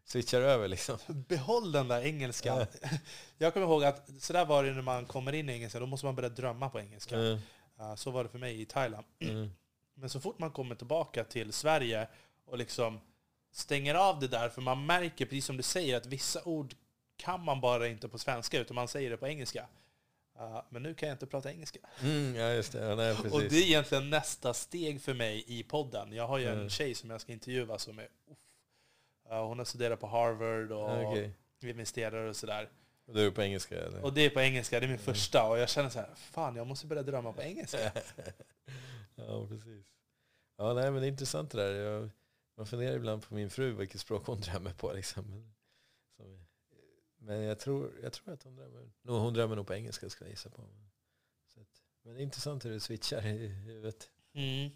switchar över. Liksom. Behåll den där engelskan. Jag kommer ihåg att sådär var det när man kommer in i engelska, då måste man börja drömma på engelska. Mm. Så var det för mig i Thailand. Mm. Men så fort man kommer tillbaka till Sverige och liksom stänger av det där, för man märker, precis som du säger, att vissa ord kan man bara inte på svenska, utan man säger det på engelska. Uh, men nu kan jag inte prata engelska. Mm, ja, just det. Ja, nej. Och det är egentligen nästa steg för mig i podden. Jag har ju en Mm. tjej som jag ska intervjua som är... Uh, hon har studerat på Harvard och okej. investerar och sådär. Och då är det på engelska? Eller? Och det är på engelska, det är min första. Och jag känner så här, fan jag måste börja drömma på engelska. ja, precis. Ja, nej, men det är intressant det där. Jag, man funderar ibland på min fru, vilket språk hon drömmer på. Liksom. Som, men jag, tror, jag tror att hon drömmer, no, hon drömmer nog på engelska, ska jag gissa på. Så att, men det är intressant hur det switchar i huvudet. Mm.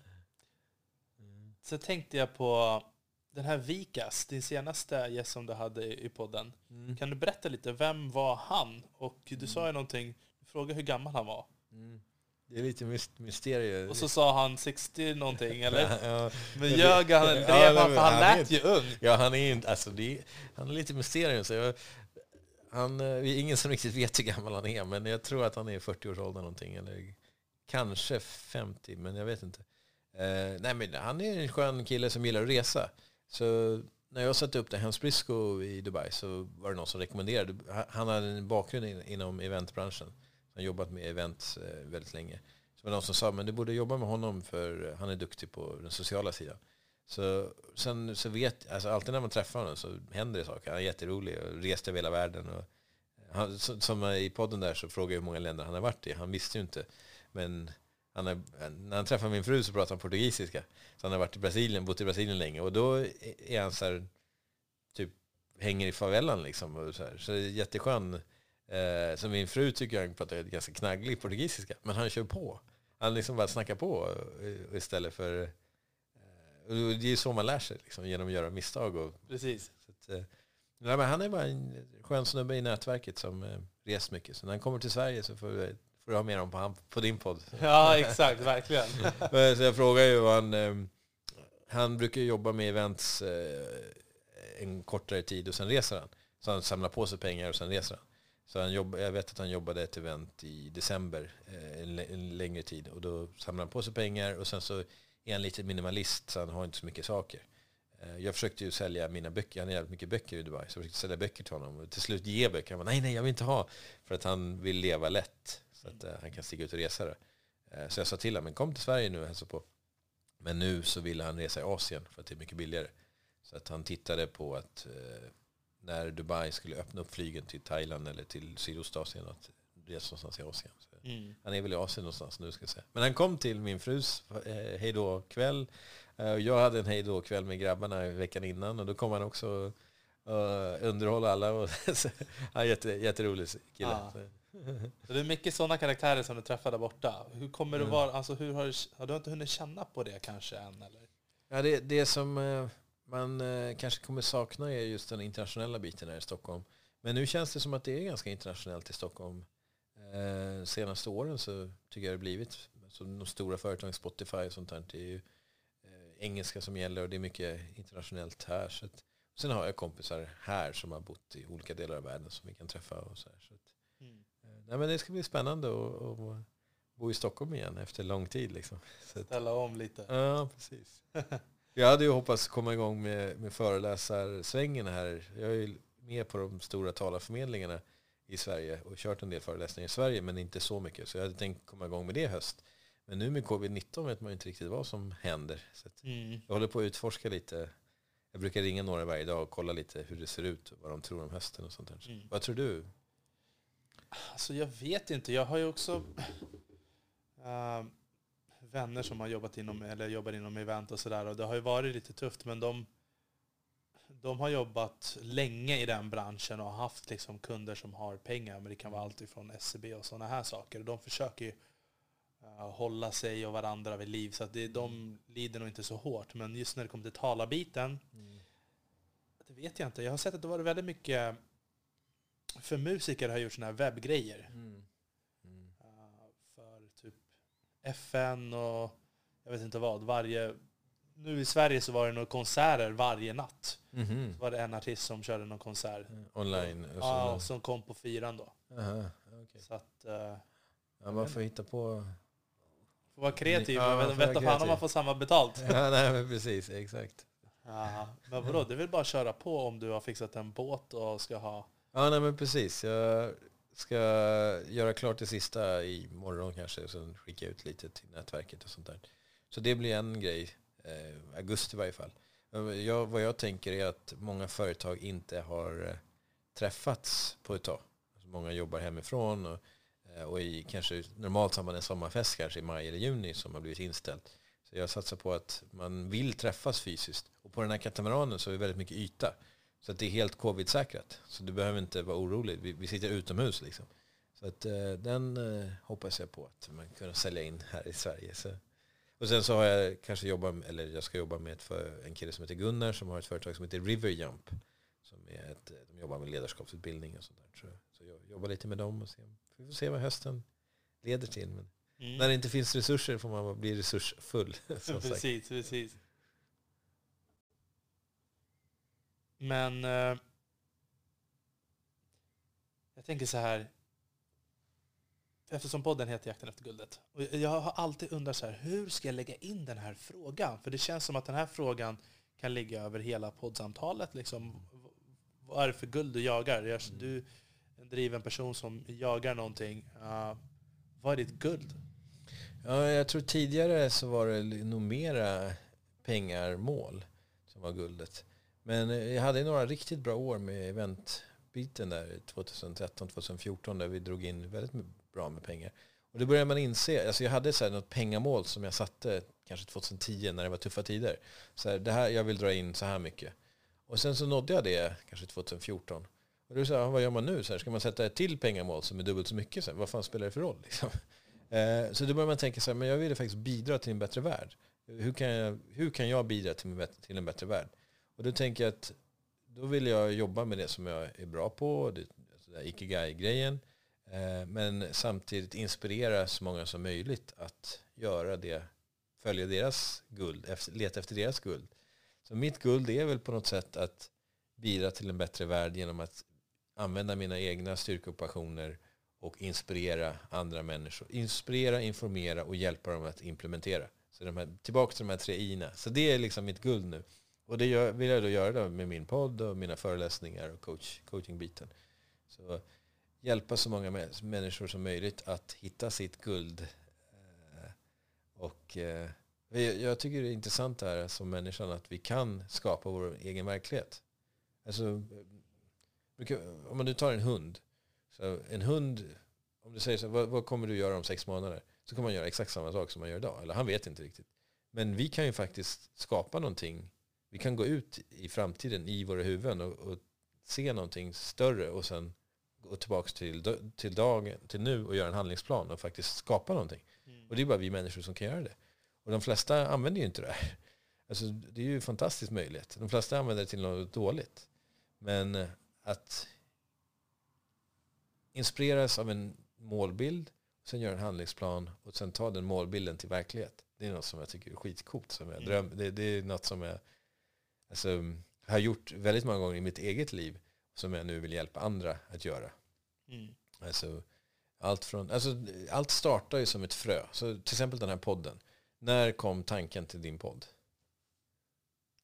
Mm. Så tänkte jag på den här Vikas, din senaste gäst som du hade i podden. Mm. Kan du berätta lite, vem var han? Och du sa ju någonting, du frågade hur gammal han var. Mm. Det är lite myst- mysterium. Och så sa han 60 någonting, eller? ja, Men ljög han Ja, han? För han han är lät ju ung. Ja, han är alltså är, han är lite mysterium. Så jag, han, eh, det är ingen som riktigt vet hur gammal han är, men jag tror att han är i 40-årsåldern någonting, eller kanske 50, men jag vet inte. Eh, nej, men han är en skön kille som gillar att resa. Så när jag satte upp det Hans Brisco i Dubai så var det någon som rekommenderade. Han- hade en bakgrund in, inom eventbranschen. Han har jobbat med event eh, väldigt länge. Så det var någon som sa, men du borde jobba med honom för han är duktig på den sociala sidan. Så sen så vet, alltså alltid när man träffar honom så händer det saker. Han är jätterolig och rest över hela världen. Och han, som i podden där så frågar jag hur många länder han har varit i. Han visste ju inte. Men han är, när han träffar min fru så pratar han portugisiska. Så han har varit i Brasilien, bott i Brasilien länge. Och då är han så här, typ hänger i favelan liksom. Och så, här. så det är jätteskön. Eh, så min fru tycker jag pratar ganska knagglig portugisiska. Men han kör på. Han liksom bara snackar på eh, istället för... Det är så man lär sig, liksom, genom att göra misstag. Och, Precis. Så att, eh, nej, men han är bara en skön snubbe i nätverket som eh, reser mycket. Så när han kommer till Sverige så får, vi, får du ha med honom på, han, på din podd. Ja, exakt. Verkligen. Så jag frågar ju vad han... Eh, han brukar jobba med events eh, en kortare tid och sen reser han. Så han samlar på sig pengar och sen reser han. Så han jobb, jag vet att han jobbade ett event i december eh, en, en längre tid. Och då samlar han på sig pengar och sen så är han lite minimalist så han har inte så mycket saker. Eh, jag försökte ju sälja mina böcker, han har jävligt mycket böcker i Dubai, så jag försökte sälja böcker till honom. Och till slut ge böcker. Han bara, nej, nej, jag vill inte ha. För att han vill leva lätt, så att eh, han kan stiga ut och resa det. Eh, så jag sa till honom, men kom till Sverige nu och hälsa på. Men nu så ville han resa i Asien för att det är mycket billigare. Så att han tittade på att eh, när Dubai skulle öppna upp flygen till Thailand eller till Sydostasien att resa någonstans i Asien. Så Mm. han är väl i Asien någonstans nu ska jag säga. Men han kom till min frus eh, hejdå-kväll. Eh, jag hade en hejdå-kväll med grabbarna veckan innan och då kom han också och uh, underhålla alla. Och är jätte, jätterolig kille. Ja. Så, det är mycket sådana karaktärer som du träffar där borta. Hur kommer det Mm. vara, alltså hur har, du- har du inte hunnit känna på det kanske än eller? Ja, det, det som eh, man eh, kanske kommer sakna är just den internationella biten här i Stockholm. Men nu känns det som att det är ganska internationellt i Stockholm. Eh, senaste åren så tycker jag det blivit. Så de stora företagen, Spotify och sånt där, det är ju eh, engelska som gäller och det är mycket internationellt här. Så att, sen har jag kompisar här som har bott i olika delar av världen som vi kan träffa. Och så här, så att, eh, nej, men det ska bli spännande att att bo i Stockholm igen efter lång tid. Liksom. Så att, Ställa om lite. Ja, precis. Jag hade ju hoppats komma igång med, med föreläsarsvängen här. Jag är ju med på de stora talarförmedlingarna i Sverige och kört en del föreläsningar i Sverige men inte så mycket. Så jag hade tänkt komma igång med det i höst. Men nu med covid-19 vet man ju inte riktigt vad som händer. Så Mm. jag håller på att utforska lite. Jag brukar ringa några varje dag och kolla lite hur det ser ut vad de tror om hösten och sånt där. Mm. Vad tror du? Alltså jag vet inte. Jag har ju också äh, vänner som har jobbat inom, eller jobbar inom event och sådär. Och det har ju varit lite tufft men de, de har jobbat länge i den branschen och haft liksom kunder som har pengar. Men det kan vara allt ifrån SCB och sådana här saker. De försöker ju äh, hålla sig och varandra vid liv. Så att det, de lider nog inte så hårt. Men just när det kommer till talarbiten det vet jag inte. Jag har sett att det varit väldigt mycket för musiker har gjort sådana här webbgrejer. Mm. Mm. Uh, för typ FN och jag vet inte vad. Varje, nu i Sverige så var det några konserter varje natt. Mhm. Så var det en artist som körde någon konsert. Online och. Ja, som kom på fyran då. Aha, okej. Så att... Uh, ja, man får hitta på... får vara kreativ. Ja, man vet får vet vara fan om kreativ. man får samma betalt. Ja, nej, men precis. Exakt. Ja, men vadå, det är väl bara att köra på om du har fixat en båt och ska ha... Ja, nej men precis. Jag ska göra klart det sista i morgon kanske. Och sen skicka ut lite till nätverket och sånt där. Så det blir en grej. Eh, augusti i varje fall. Jag, vad jag tänker är att många företag inte har eh, träffats på ett tag. Alltså många jobbar hemifrån och, eh, och i kanske normalt har man en sommarfest kanske i maj eller juni som har blivit inställd. Så jag satsar på att man vill träffas fysiskt. Och på den här katamaranen så är det väldigt mycket yta. Så att det är helt covid-säkrat. Så du behöver inte vara orolig. Vi, vi sitter utomhus liksom. Så att eh, den eh, hoppas jag på att man kan sälja in här i Sverige. Så. Och sen så har jag kanske jobbat, eller jag ska jobba med ett för, en kille som heter Gunnar som har ett företag som heter Riverjump. Som är ett, de jobbar med ledarskapsutbildning och sånt där. Så, så jag jobbar lite med dem och se, vi får se vad hösten leder till. Men Mm. när det inte finns resurser får man bli resursfull. som sagt. precis, precis. Men eh, jag tänker så här. Eftersom podden heter Jakten efter guldet. Och jag har alltid undrat så här, hur ska jag lägga in den här frågan? För det känns som att den här frågan kan ligga över hela poddsamtalet. Liksom, vad är det för guld du jagar? Jag, du är en driven person som jagar någonting. Uh, vad är ditt guld? Ja, jag tror tidigare så var det nog mera pengar-mål som var guldet. Men eh, jag hade några riktigt bra år med eventbiten där 2013-2014 där vi drog in väldigt bra med pengar. Och det börjar man inse, alltså jag hade så här något pengamål som jag satte kanske 2010 när det var tuffa tider. Så här, det här, jag vill dra in så här mycket. Och sen så nådde jag det kanske 2014. Och då sa vad gör man nu? Så här, ska man sätta ett till pengamål som är dubbelt så mycket? Så här, vad fan spelar det för roll? Liksom? Eh, så då börjar man tänka så här, men jag vill faktiskt bidra till en bättre värld. Hur kan jag, hur kan jag bidra till, till en bättre värld? Och då tänker jag att då vill jag jobba med det som jag är bra på, det, alltså ikigai-grejen. Eh, men samtidigt inspirera så många som möjligt att göra det, följa deras guld, leta efter deras guld. Så mitt guld är väl på något sätt att bidra till en bättre värld genom att använda mina egna styrkor och passioner och inspirera andra människor. Inspirera, informera och hjälpa dem att implementera. Så de här, tillbaka till de här tre i Så det är liksom mitt guld nu. Och det gör, vill jag då göra då med min podd och mina föreläsningar och coach, coachingbiten. Så hjälpa så många människor som möjligt att hitta sitt guld. Eh, och eh, jag tycker det är intressant det här som människan att vi kan skapa vår egen verklighet. Alltså, om man nu tar en hund. Så en hund, om du säger så vad, vad kommer du göra om sex månader? Så kommer man göra exakt samma sak som man gör idag. Eller han vet inte riktigt. Men vi kan ju faktiskt skapa någonting. Vi kan gå ut i framtiden i våra huvuden och, och se någonting större och sen gå tillbaka till, till, dag, till nu och göra en handlingsplan och faktiskt skapa någonting. Mm. Och det är bara vi människor som kan göra det. Och de flesta använder ju inte det här. Alltså, det är ju en fantastisk möjlighet. De flesta använder det till något dåligt. Men eh, att inspireras av en målbild, sen göra en handlingsplan och sen ta den målbilden till verklighet. Det är något som jag tycker är skitcoolt. Som jag mm. dröm, det, det, är något som jag alltså, har gjort väldigt många gånger i mitt eget liv som jag nu vill hjälpa andra att göra. Mm. Alltså, allt, från, alltså, allt startar ju som ett frö. Så till exempel den här podden. När kom tanken till din podd?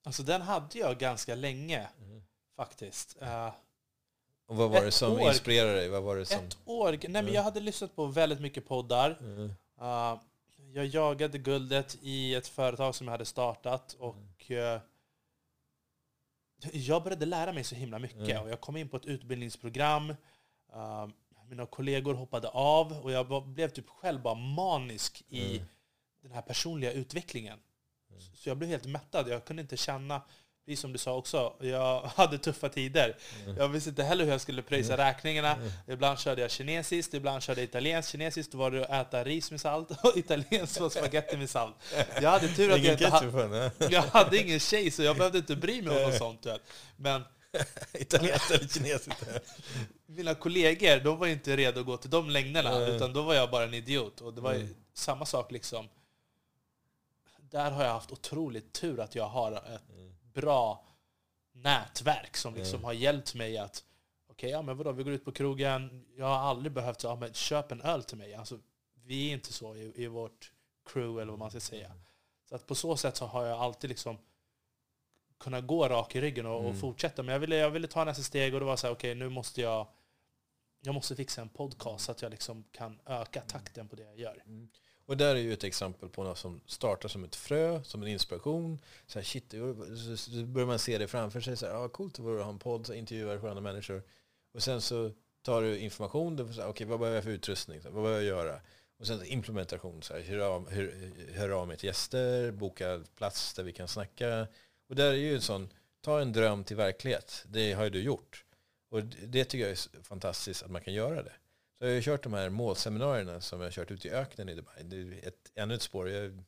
Alltså den hade jag ganska länge mm. faktiskt. Uh, och vad var det som år, inspirerade dig? Vad var det som... Ett år? Nej, men mm. Jag hade lyssnat på väldigt mycket poddar. Mm. Uh, jag jagade guldet i ett företag som jag hade startat och uh, jag började lära mig så himla mycket. Mm. Och jag kom in på ett utbildningsprogram. Uh, mina kollegor hoppade av och jag blev typ själv bara manisk i mm. den här personliga utvecklingen. Mm. Så jag blev helt mättad. Jag kunde inte känna precis som du sa också, jag hade tuffa tider. Mm. Jag visste inte heller hur jag skulle pröjsa mm. räkningarna. Mm. Ibland körde jag kinesiskt, ibland körde jag italienskt. Kinesiskt var det att äta ris med salt och italienskt var spaghetti med salt. Jag hade tur att jag inte hade... Jag hade ingen tjej så jag behövde inte bry mig om något sånt. Men Italienskt eller kinesiskt? Mina kollegor, de var inte redo att gå till de längderna, utan då var jag bara en idiot. Och det var mm. samma sak liksom. Där har jag haft otroligt tur att jag har ett bra nätverk som liksom mm. har hjälpt mig att okej, okay, ja men vadå, vi går ut på krogen. Jag har aldrig behövt säga, ja, men köp en öl till mig. Alltså, vi är inte så i, i vårt crew, eller vad man ska säga. Så att på så sätt så har jag alltid liksom kunnat gå rak i ryggen och, mm. och fortsätta. Men jag ville, jag ville ta nästa steg och det var så här, okej, okay, nu måste jag jag måste fixa en podcast så att jag liksom kan öka takten på det jag gör. Mm. Och där är ju ett exempel på något som startar som ett frö, som en inspiration. Så här, shit, så börjar man se det framför sig. Så här, ah, coolt att ha en podd, så intervjuar andra människor. Och sen så tar du information. Okej, okay, vad behöver jag för utrustning? Så, vad behöver jag göra? Och sen implementation. Så här, hör, av, hör, hör av mig till gäster, boka plats där vi kan snacka. Och där är ju en sån, ta en dröm till verklighet. Det har ju du gjort. Och det tycker jag är fantastiskt att man kan göra det. Så jag har kört de här målseminarierna som jag har kört ute i öknen i Dubai. Det är ett, ännu ett spår. Jag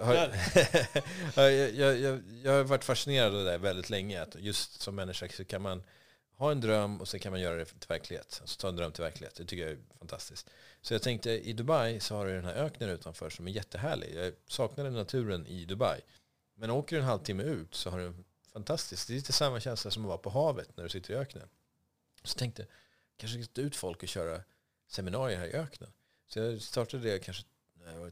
har, jag, jag, jag, jag, har varit fascinerad av det där väldigt länge. Att just som människa så kan man ha en dröm och sen kan man göra det till verklighet. Alltså ta en dröm till verklighet. Det tycker jag är fantastiskt. Så jag tänkte i Dubai så har du den här öknen utanför som är jättehärlig. Jag saknade naturen i Dubai. Men åker du en halvtimme ut så har du en fantastisk, det är lite samma känsla som att vara på havet när du sitter i öknen. Så tänkte jag, kanske ta ut folk och köra seminarier här i öknen. Så jag startade det kanske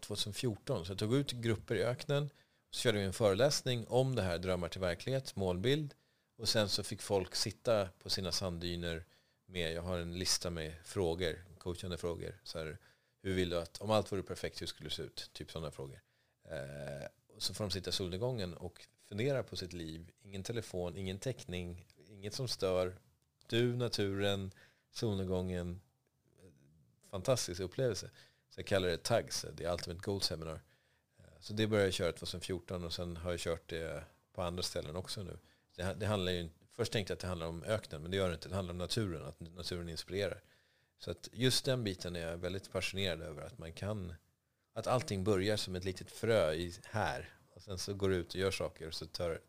2014. Så jag tog ut grupper i öknen. Så körde vi en föreläsning om det här drömmar till verklighet, målbild. Och sen så fick folk sitta på sina sanddyner med, jag har en lista med frågor, coachande frågor. Så här, hur vill du att, om allt vore perfekt, hur skulle det se ut? Typ sådana frågor. Eh, så får de sitta i solnedgången och fundera på sitt liv. Ingen telefon, ingen täckning, inget som stör. Du, naturen, solnedgången. Fantastisk upplevelse. Så jag kallar det TAGS, The Ultimate Goal Seminar. Eh, så det började jag köra 2014 och sen har jag kört det på andra ställen också nu. Det, det handlar ju, först tänkte jag att det handlar om öknen, men det gör det inte. Det handlar om naturen, att naturen inspirerar. Så att just den biten är jag väldigt passionerad över. Att man kan, att allting börjar som ett litet frö i, här. Och sen så går du ut och gör saker och så tar,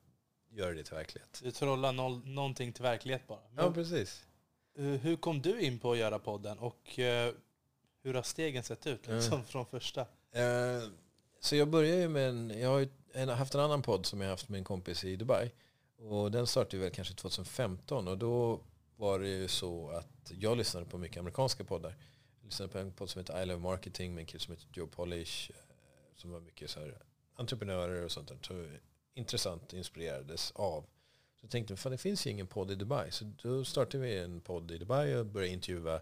gör det till verklighet. Du trollar noll, någonting till verklighet bara. Men, ja, precis. Hur kom du in på att göra podden och uh, hur har stegen sett ut liksom, mm. från första? Så jag började ju med en, jag har haft en annan podd som jag haft med en kompis i Dubai. Och den startade väl kanske 2015 och då var det ju så att jag lyssnade på mycket amerikanska poddar. Jag lyssnade på en podd som heter I Love Marketing med en kille som heter Joe Polish. Eh, som var mycket så här entreprenörer och sånt där. Så intressant, inspirerades av. Så tänkte, fan det finns ju ingen podd i Dubai. Så då startade vi en podd i Dubai och började intervjua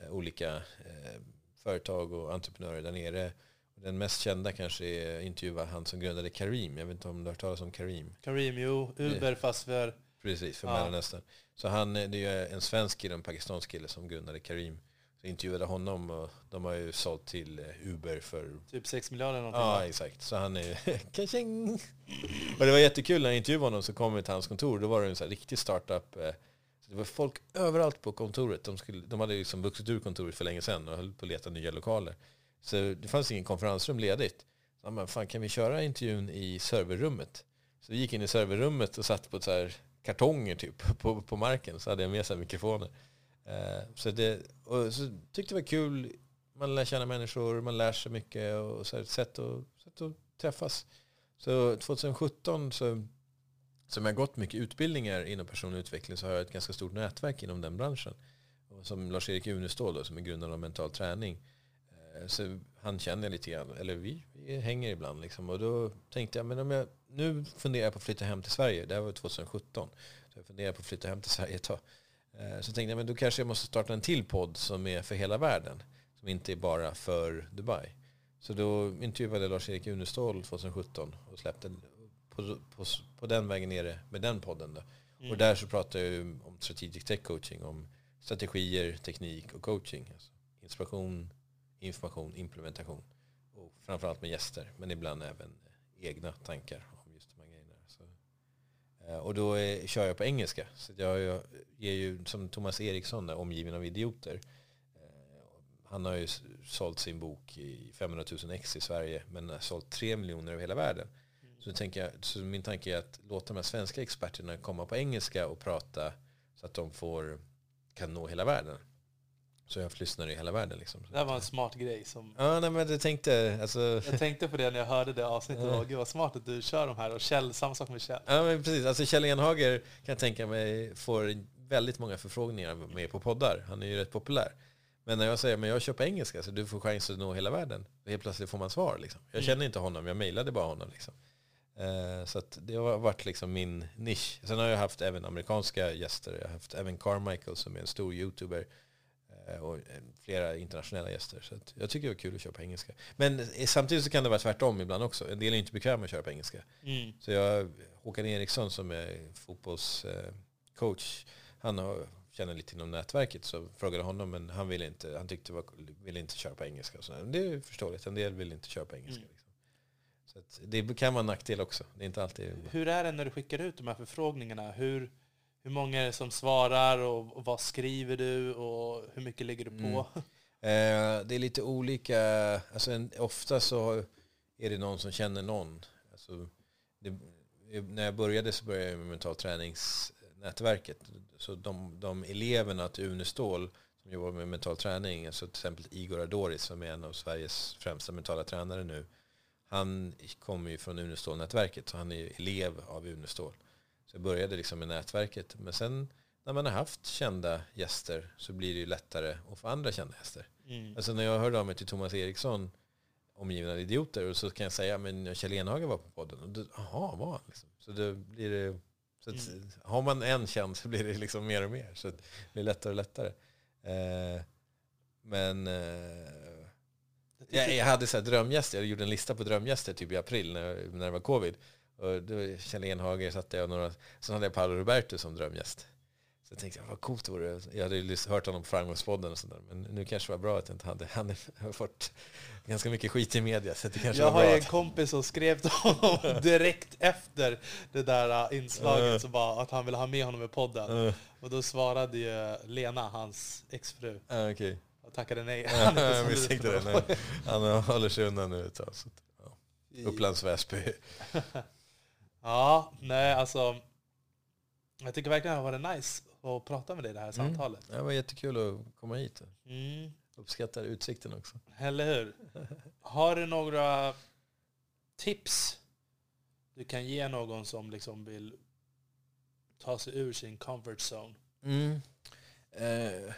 eh, olika eh, företag och entreprenörer där nere. Den mest kända kanske är intervjua han som grundade Karim. Jag vet inte om du har hört talas om Karim? Karim, jo. Uber fast för... Precis, för ja. Mellanöstern. Så han, det är en svensk kille och en pakistansk kille som grundade Karim. Så intervjuade honom och de har ju sålt till eh, Uber för... Typ 6 miljarder någonting. Ja, exakt. Så han är... och det var jättekul när jag intervjuade honom så kom vi till hans kontor. Då var det en så riktig startup. Eh, så det var folk överallt på kontoret. De, skulle, de hade liksom vuxit ur kontoret för länge sedan och höll på att leta nya lokaler. Så det fanns ingen konferensrum ledigt. Så man, fan kan vi köra intervjun i serverrummet? Så vi gick in i serverrummet och satt på så här kartonger typ på, på marken. Så hade jag med sig mikrofoner. Eh, så, det, och så tyckte det var kul. Man lär känna människor, man lär sig mycket och så här, ett sätt, att, sätt att träffas. Så 2017 så som jag gått mycket utbildningar inom personlig utveckling så har jag ett ganska stort nätverk inom den branschen. Och som Lars-Erik Unestål som är grundare av mental träning eh, så han känner jag lite grann, eller vi, vi hänger ibland liksom. Och då tänkte jag, men om jag, nu funderar jag på att flytta hem till Sverige. Det här var 2017. Så jag funderar på att flytta hem till Sverige ett tag. Eh, så tänkte jag, men då kanske jag måste starta en till podd som är för hela världen. Som inte är bara för Dubai. Så då intervjuade jag Lars-Erik Unestål 2017 och släppte på, på, på den vägen nere med den podden. Då. Mm. Och där så pratar jag om strategic tech coaching, om strategier, teknik och coaching. Alltså inspiration, information, implementation. Och framförallt med gäster, men ibland även egna tankar om just de här grejerna. Så, eh, och då är, kör jag på engelska. Så jag, jag ger ju, som Thomas Eriksson, omgiven av idioter. Eh, han har ju sålt sin bok i 500 000 ex i Sverige, men har sålt 3 miljoner över hela världen. Mm. Så, tänker jag, så min tanke är att låta de här svenska experterna komma på engelska och prata så att de får, kan nå hela världen. Så jag lyssnar i hela världen. Liksom. Det här var en smart grej. Som ja, nej, men jag tänkte... Alltså... Jag tänkte på det när jag hörde det avsnittet. Ja. Gud vad smart att du kör de här. Och Kjell, samma sak med Kjell. Ja, men precis. Alltså Kjell Enhager kan jag tänka mig får väldigt många förfrågningar med på poddar. Han är ju rätt populär. Men när jag säger att jag kör på engelska så du får chans att nå hela världen. Helt plötsligt får man svar. Liksom. Jag mm. känner inte honom, jag mejlade bara honom. Liksom. Uh, så det har varit liksom min nisch. Sen har jag haft även amerikanska gäster. Jag har haft Evan Carmichael som är en stor youtuber Eh, och eh, flera internationella gäster. Så jag tycker det var kul att köra på engelska. Men eh, samtidigt så kan det vara tvärtom ibland också. En del är inte bekväma med att köra på engelska. Mm. Så jag, Håkan Eriksson som är fotbollscoach, han har, känner lite inom nätverket så frågade honom men han ville inte, han tyckte var, ville inte köra på engelska. Så det är förståeligt, en del vill inte köra på engelska. Mm. Liksom. Så det kan vara en nackdel också. Det är inte alltid... Hur är det när du skickar ut de här förfrågningarna? Hur hur många är det som svarar och, och vad skriver du och hur mycket lägger du på? Mm. Eh, det är lite olika. Alltså en, ofta så är det någon som känner någon. Alltså, det, när jag började så började jag med mental träningsnätverket. Så de, de eleverna till Unestål som jobbar med mental träning, alltså till exempel Igor Adoris som är en av Sveriges främsta mentala tränare nu. Han kommer ju från Unestål-nätverket så han är elev av Unestål. Så jag började liksom med nätverket. Men sen när man har haft kända gäster så blir det ju lättare att få andra kända gäster. Mm. Alltså när jag hörde av mig till Thomas Eriksson, omgiven av idioter, och så kan jag säga men Kjell Enhager var på podden. Och då, jaha, var han? Liksom. Så då blir det... Så att, mm. Har man en känd så blir det liksom mer och mer. Så det blir lättare och lättare. Eh, men eh, jag, jag, hade så här drömgäster. Jag gjorde en lista på drömgäster typ i april när, när det var covid. Och då Kjell Enhager satte jag några, sen hade jag Paolo Roberto som drömgäst. Så jag tänkte jag, vad coolt det vore. Jag hade ju hört honom på Framgångspodden och sådär. Men nu kanske det var bra att jag inte hade. Han har fått ganska mycket skit i media. Så det kanske jag var har bra en kompis som skrev till honom direkt efter det där uh, inslaget så bara, att han ville ha med honom i podden. Och då svarade ju Lena, hans exfru, Okej. och tackade nej. Han jag misstänkte det. Nej. Han håller sig undan nu ett tag. Så. att, Ja. Upplands Väsby. Ja, nej alltså. Jag tycker verkligen det har varit nice att prata med dig i det här Mm. samtalet. Det var jättekul att komma hit. Mm. Uppskattar utsikten också. Eller hur? Har du några tips du kan ge någon som liksom vill ta sig ur sin comfort zone? Mm. Eh,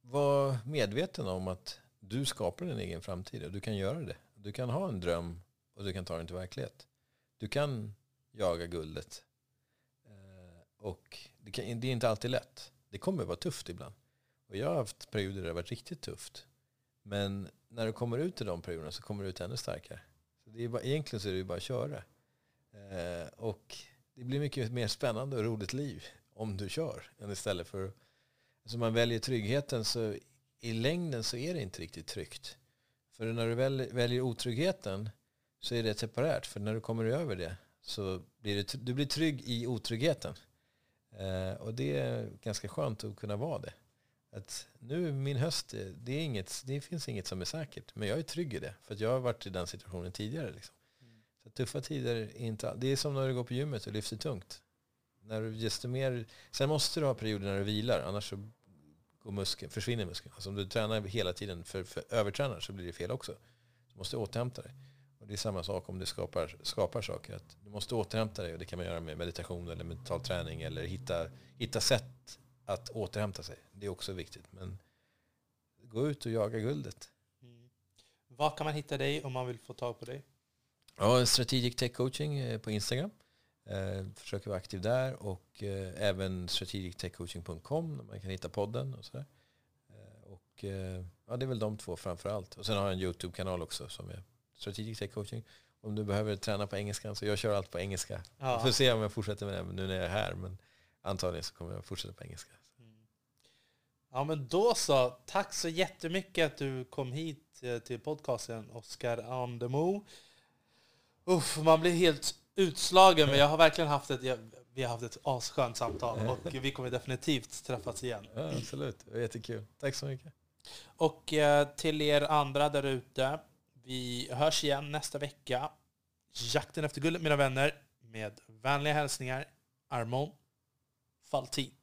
var medveten om att du skapar din egen framtid och du kan göra det. Du kan ha en dröm och du kan ta den till verklighet. Du kan jaga guldet. Eh, och det, kan, det är inte alltid lätt. Det kommer vara tufft ibland. Och jag har haft perioder där det har varit riktigt tufft. Men när du kommer ut i de perioderna så kommer du ut ännu starkare. Så det är bara, egentligen så är det ju bara att köra. Eh, och det blir mycket mer spännande och roligt liv om du kör. Än istället för... Alltså man väljer tryggheten så i längden så är det inte riktigt tryggt. För när du väl, väljer otryggheten så är det separat. För när du kommer över det så blir du, du blir trygg i otryggheten. Eh, och det är ganska skönt att kunna vara det. Att nu min höst, eh, det, är inget, det finns inget som är säkert. Men jag är trygg i det. För att jag har varit i den situationen tidigare. Liksom. Så tuffa tider är inte... Det är som när du går på gymmet och lyfter tungt. När du, desto mer, sen måste du ha perioder när du vilar, annars så går muskeln, försvinner muskeln. Alltså om du tränar hela tiden för, för övertränar så blir det fel också. Du måste återhämta dig. Det är samma sak om du skapar, skapar saker. Att du måste återhämta dig och det kan man göra med meditation eller mental träning eller hitta, hitta sätt att återhämta sig. Det är också viktigt. Men gå ut och jaga guldet. Mm. Var kan man hitta dig om man vill få tag på dig? Ja, Strategic Tech Coaching eh, på Instagram. Eh, försöker vara aktiv där och eh, även strategictechcoaching.com där man kan hitta podden och sådär. Eh, och eh, ja, det är väl de två framför allt. Och sen har jag en YouTube-kanal också som är Strategic Tech Coaching. Om du behöver träna på engelska så jag kör allt på engelska. Ja. Jag får se om jag fortsätter med det nu när jag är här men antagligen så kommer jag fortsätta på engelska. Mm. Ja men då så. Tack så jättemycket att du kom hit eh, till podcasten Oskar Andemo. Uff, man blir helt utslagen men jag har verkligen haft ett, jag, vi har haft ett asskönt samtal och vi kommer definitivt träffas igen. Ja, absolut, det var jättekul. Tack så mycket. Och eh, till er andra där ute, vi hörs igen nästa vecka. Jakten efter guldet mina vänner. Med vänliga hälsningar, Armon Faltin.